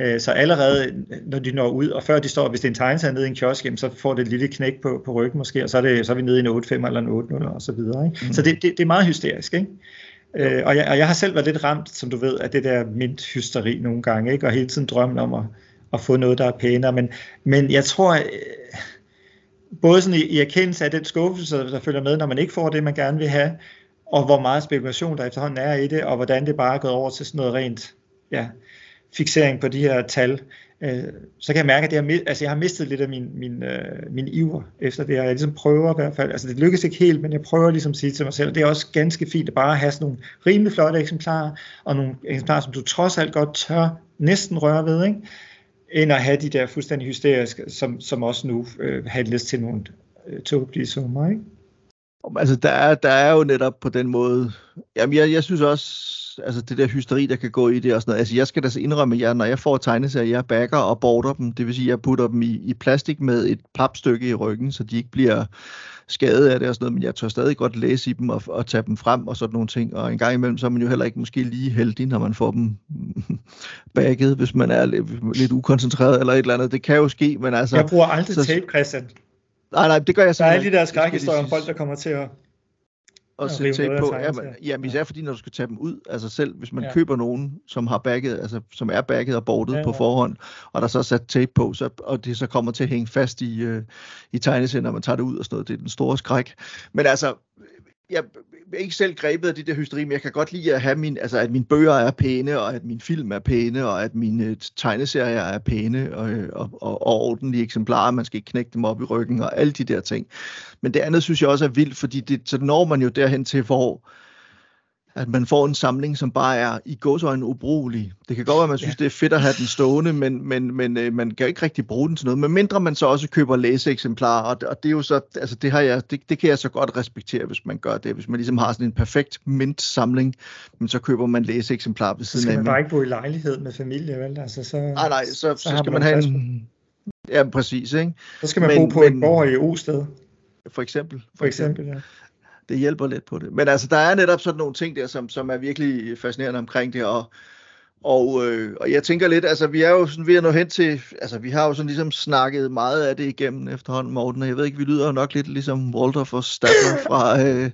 Øh, Så allerede, når de når ud, og før de står, hvis det er en tegneserie nede i en kiosk, jamen, så får det et lille knæk på, på ryggen måske, og så er, det, så er vi nede i en 8-5 eller en 8-0 og så videre. Ikke? Mm. Så det, det, det er meget hysterisk, ikke? Øh, og, jeg, og jeg har selv været lidt ramt, som du ved, af det der mint-hysteri nogle gange, ikke? og hele tiden drømmen om at, at få noget, der er pænere. Men, men jeg tror, øh, både sådan i, i erkendelse af den skuffelse, der følger med, når man ikke får det, man gerne vil have, og hvor meget spekulation der efterhånden er i det, og hvordan det bare er gået over til sådan noget rent ja, fixering på de her tal, øh, så kan jeg mærke, at det har, altså jeg har mistet lidt af min, min, øh, min iver efter det her. Jeg ligesom prøver i hvert fald, altså det lykkes ikke helt, men jeg prøver ligesom at sige til mig selv, det er også ganske fint at bare have sådan nogle rimelig flotte eksemplarer, og nogle eksemplarer, som du trods alt godt tør næsten røre ved, ikke? end at have de der fuldstændig hysteriske, som, som også nu øh, handles til nogle øh, tåbelige summer. Ikke? Altså, der er, der er jo netop på den måde... Jamen, jeg, jeg synes også, altså det der hysteri, der kan gå i det og sådan noget. Altså, jeg skal da så indrømme, at jeg, når jeg får tegneserier, jeg backer og border dem. Det vil sige, at jeg putter dem i, i plastik med et papstykke i ryggen, så de ikke bliver skadet af det og sådan noget, men jeg tør stadig godt læse i dem og, og tage dem frem og sådan nogle ting. Og en gang imellem, så er man jo heller ikke måske lige heldig, når man får dem bagget, hvis man er lidt, lidt ukoncentreret eller et eller andet. Det kan jo ske, men altså... Jeg bruger aldrig så, tape, Christian. Nej, nej, det gør jeg så. Der er alle de der skrækhistorier om folk, der kommer til at og sætte tape på. Jamen, jamen, især fordi, når du skal tage dem ud, altså selv hvis man ja. køber nogen, som har bagget, altså som er bagget og bordet ja, ja. på forhånd, og der så er sat tape på, så, og det så kommer til at hænge fast i, øh, i tegneserien, når man tager det ud og sådan noget. Det er den store skræk. Men altså, jeg er ikke selv grebet af det der hysteri, men jeg kan godt lide at have min, altså at mine bøger er pæne, og at min film er pæne, og at mine øh, tegneserier er pæne, og, øh, og, og, og ordentlige eksemplarer, man skal ikke knække dem op i ryggen, og alle de der ting. Men det andet synes jeg også er vildt, fordi det, så når man jo derhen til, hvor at man får en samling, som bare er i godsøjne ubrugelig. Det kan godt være, at man synes, ja. det er fedt at have den stående, men, men, men øh, man kan ikke rigtig bruge den til noget, medmindre man så også køber læseeksemplarer, og, og det er jo så, altså det, har jeg, det, det kan jeg så godt respektere, hvis man gør det. Hvis man ligesom har sådan en perfekt mint-samling, men så køber man læseeksemplarer ved siden af. Så skal man bare ikke bo i lejlighed med familie, vel? Altså, så, nej, nej, så, så, så skal man have en... Ja, præcis, ikke? Så skal man men, bo på men, et borg i O-sted. For eksempel. For, for eksempel, eksempel, ja det hjælper lidt på det. Men altså, der er netop sådan nogle ting der, som, som er virkelig fascinerende omkring det, og, og, øh, og jeg tænker lidt, altså vi er jo sådan ved at nå hen til, altså vi har jo sådan ligesom snakket meget af det igennem efterhånden, Morten, og jeg ved ikke, vi lyder jo nok lidt ligesom Walter for Stadler fra, øh,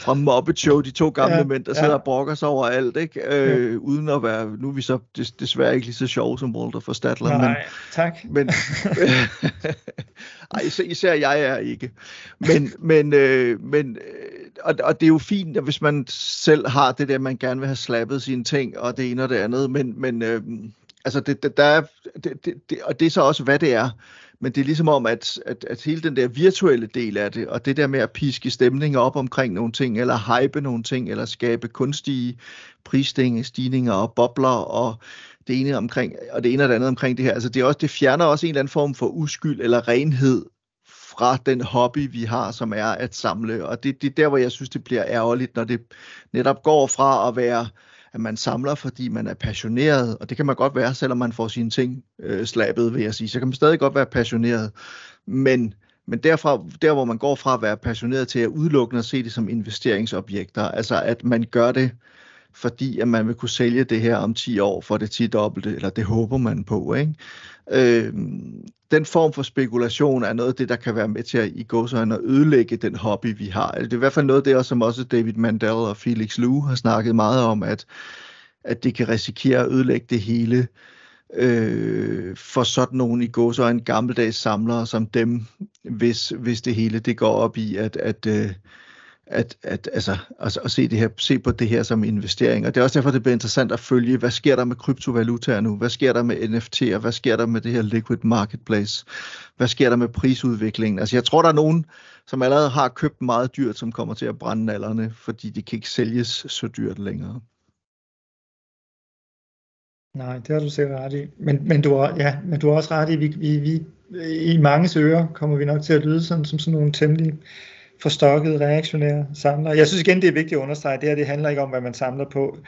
fra Muppet Show, de to gamle ja, mænd, der ja. sidder og brokker sig over alt, ikke? Øh, ja. uden at være, nu er vi så des, desværre ikke lige så sjove som Walter for Stadler. Nej, men, tak. Men, ej, især jeg er ikke. Men, men, øh, men øh, og, og det er jo fint, at hvis man selv har det der, man gerne vil have slappet sine ting, og det ene og det andet, men, men øh, altså det, det, der er, det, det, det, og det er så også, hvad det er. Men det er ligesom om, at, at, at hele den der virtuelle del af det, og det der med at piske stemninger op omkring nogle ting, eller hype nogle ting, eller skabe kunstige prisstigninger og bobler, og det ene omkring, og det ene og det andet omkring det her. Altså det, er også, det fjerner også en eller anden form for uskyld eller renhed fra den hobby, vi har, som er at samle. Og det, det er der, hvor jeg synes, det bliver ærgerligt, når det netop går fra at være, at man samler, fordi man er passioneret, og det kan man godt være, selvom man får sine ting øh, slappet, vil jeg sige. Så kan man stadig godt være passioneret, men men derfra, der, hvor man går fra at være passioneret til at udelukkende at se det som investeringsobjekter, altså at man gør det, fordi at man vil kunne sælge det her om 10 år for det 10 dobbelte, eller det håber man på. Ikke? Øh, den form for spekulation er noget af det, der kan være med til at i gåsøjne at ødelægge den hobby, vi har. Det er i hvert fald noget af det, som også David Mandel og Felix Lu har snakket meget om, at, at det kan risikere at ødelægge det hele øh, for sådan nogle i gåsøjne gammeldags samlere som dem, hvis, hvis det hele det går op i, at, at øh, at, at, altså, altså, at se, det her, se på det her som investering. Og det er også derfor, det bliver interessant at følge, hvad sker der med kryptovalutaer nu? Hvad sker der med NFT'er? Hvad sker der med det her liquid marketplace? Hvad sker der med prisudviklingen? Altså jeg tror, der er nogen, som allerede har købt meget dyrt, som kommer til at brænde nallerne, fordi de kan ikke sælges så dyrt længere. Nej, det har du sikkert ret i. Men, men, du, har, ja, men du har også ret i, vi, vi, vi, i mange ører kommer vi nok til at lyde sådan, som sådan nogle temmelig forstokket, reaktionære samler. Jeg synes igen, det er vigtigt at understrege, det her det handler ikke om, hvad man samler på.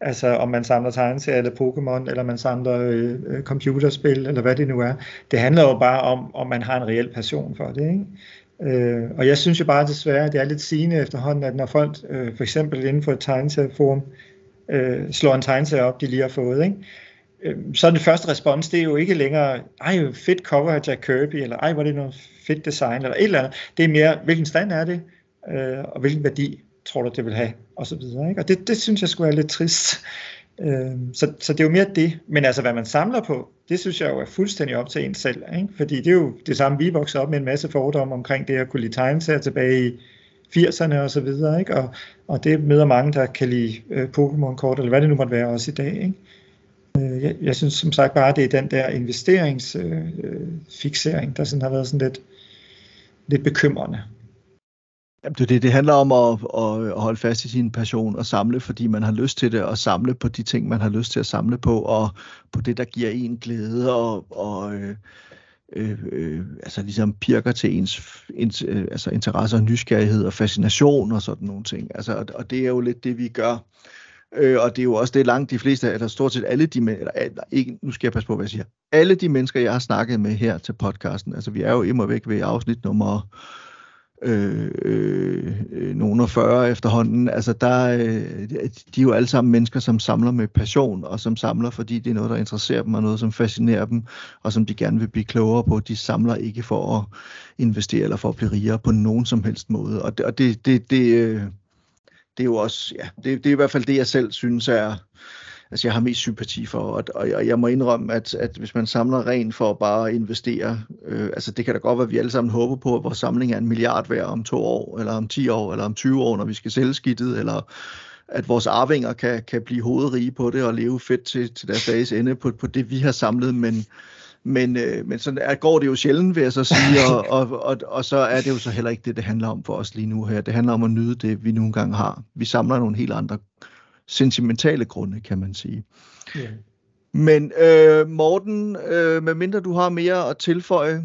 Altså om man samler tegneserier eller Pokémon, eller man samler øh, øh, computerspil, eller hvad det nu er. Det handler jo bare om, om man har en reel passion for det. Ikke? Øh, og jeg synes jo bare desværre, at det er lidt sigende efterhånden, at når folk øh, for eksempel inden for et tegneserieforum øh, slår en tegneserie op, de lige har fået, ikke? øh, så er det første respons, det er jo ikke længere, ej, fedt cover af Jack Kirby, eller ej, hvor er det noget fedt design, eller et eller andet. Det er mere, hvilken stand er det, øh, og hvilken værdi tror du, det vil have, og så videre. Ikke? Og det, det synes jeg skulle være lidt trist. Øh, så, så det er jo mere det. Men altså, hvad man samler på, det synes jeg jo er fuldstændig op til en selv. Ikke? Fordi det er jo det samme, vi voksede op med en masse fordomme omkring det at kunne lide tegneserier tilbage i 80'erne og så videre. Ikke? Og, og det møder mange, der kan lide øh, Pokémon-kort, eller hvad det nu måtte være også i dag. Ikke? Øh, jeg, jeg synes som sagt bare, det er den der investeringsfixering, øh, øh der sådan har været sådan lidt, lidt bekymrende. Jamen, det, det, det handler om at, at holde fast i sin passion og samle, fordi man har lyst til det, og samle på de ting, man har lyst til at samle på, og på det, der giver en glæde, og, og øh, øh, øh, altså ligesom pirker til ens, ens øh, altså interesse og nysgerrighed og fascination og sådan nogle ting. Altså, og, og det er jo lidt det, vi gør. Øh, og det er jo også det langt de fleste, eller stort set alle de, eller, eller ikke, nu skal jeg passe på, hvad jeg siger, alle de mennesker, jeg har snakket med her til podcasten, altså vi er jo imod væk ved afsnit nummer øh, øh, nogen og 40 efterhånden, altså der, øh, de er jo alle sammen mennesker, som samler med passion, og som samler, fordi det er noget, der interesserer dem, og noget, som fascinerer dem, og som de gerne vil blive klogere på. De samler ikke for at investere eller for at blive rigere på nogen som helst måde, og det, og det, det, det, øh, det er jo også, ja, det, det er i hvert fald det, jeg selv synes er, altså jeg har mest sympati for, og, og jeg må indrømme, at, at hvis man samler ren for at bare investere, øh, altså det kan da godt være, at vi alle sammen håber på, at vores samling er en milliard værd om to år, eller om 10 år, eller om 20 år, når vi skal sælge skidtet, eller at vores arvinger kan, kan blive hovedrige på det og leve fedt til, til deres dages ende på, på det, vi har samlet, men, men, øh, men sådan er, går det jo sjældent, vil jeg så sige, og, og, og, og så er det jo så heller ikke det, det handler om for os lige nu her. Det handler om at nyde det, vi nogle gange har. Vi samler nogle helt andre sentimentale grunde, kan man sige. Yeah. Men øh, Morten, øh, medmindre du har mere at tilføje,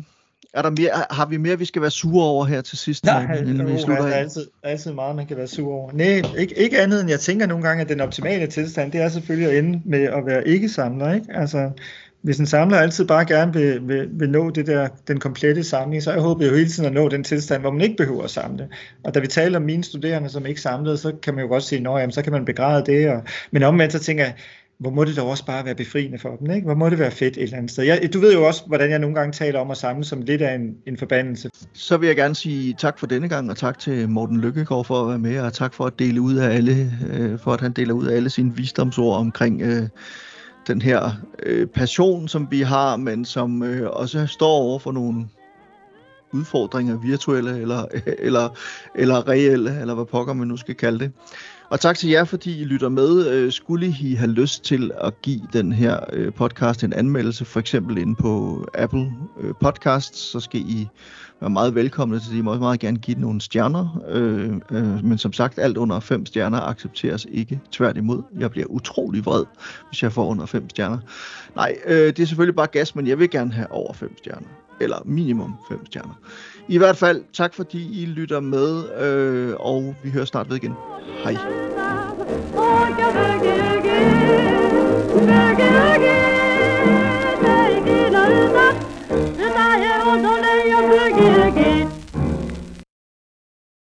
er der mere, har vi mere, vi skal være sure over her til sidst? Nej, inden vi slutter der er altid, altid meget, man kan være sur over. Nej, ikke, ikke andet end jeg tænker nogle gange, at den optimale tilstand, det er selvfølgelig at ende med at være ikke-samler. Ikke? Altså, hvis en samler altid bare gerne vil, vil, vil nå det der, den komplette samling, så jeg håber jo hele tiden at nå den tilstand, hvor man ikke behøver at samle. Og da vi taler om mine studerende, som ikke samlede, så kan man jo godt sige, at så kan man begræde det. Og, men omvendt så tænker jeg, hvor må det da også bare være befriende for dem, ikke? Hvor må det være fedt et eller andet sted. Jeg, du ved jo også, hvordan jeg nogle gange taler om at samle som lidt af en, en forbandelse. Så vil jeg gerne sige tak for denne gang, og tak til Morten Lykkegaard for at være med, og tak for at dele ud af alle, øh, for at han deler ud af alle sine visdomsord omkring øh, den her øh, passion, som vi har, men som øh, også står over for nogle udfordringer, virtuelle eller, eller, eller reelle, eller hvad pokker man nu skal kalde det. Og tak til jer, fordi I lytter med. Øh, skulle I have lyst til at give den her øh, podcast en anmeldelse, for eksempel inde på Apple øh, Podcasts, så skal I være meget velkomne til det. I må også meget gerne give den nogle stjerner. Øh, øh, men som sagt, alt under fem stjerner accepteres ikke. Tværtimod, jeg bliver utrolig vred, hvis jeg får under fem stjerner. Nej, øh, det er selvfølgelig bare gas, men jeg vil gerne have over fem stjerner. Eller minimum fem stjerner. I hvert fald, tak fordi I lytter med, og vi hører snart ved igen. Hej. Adana yapı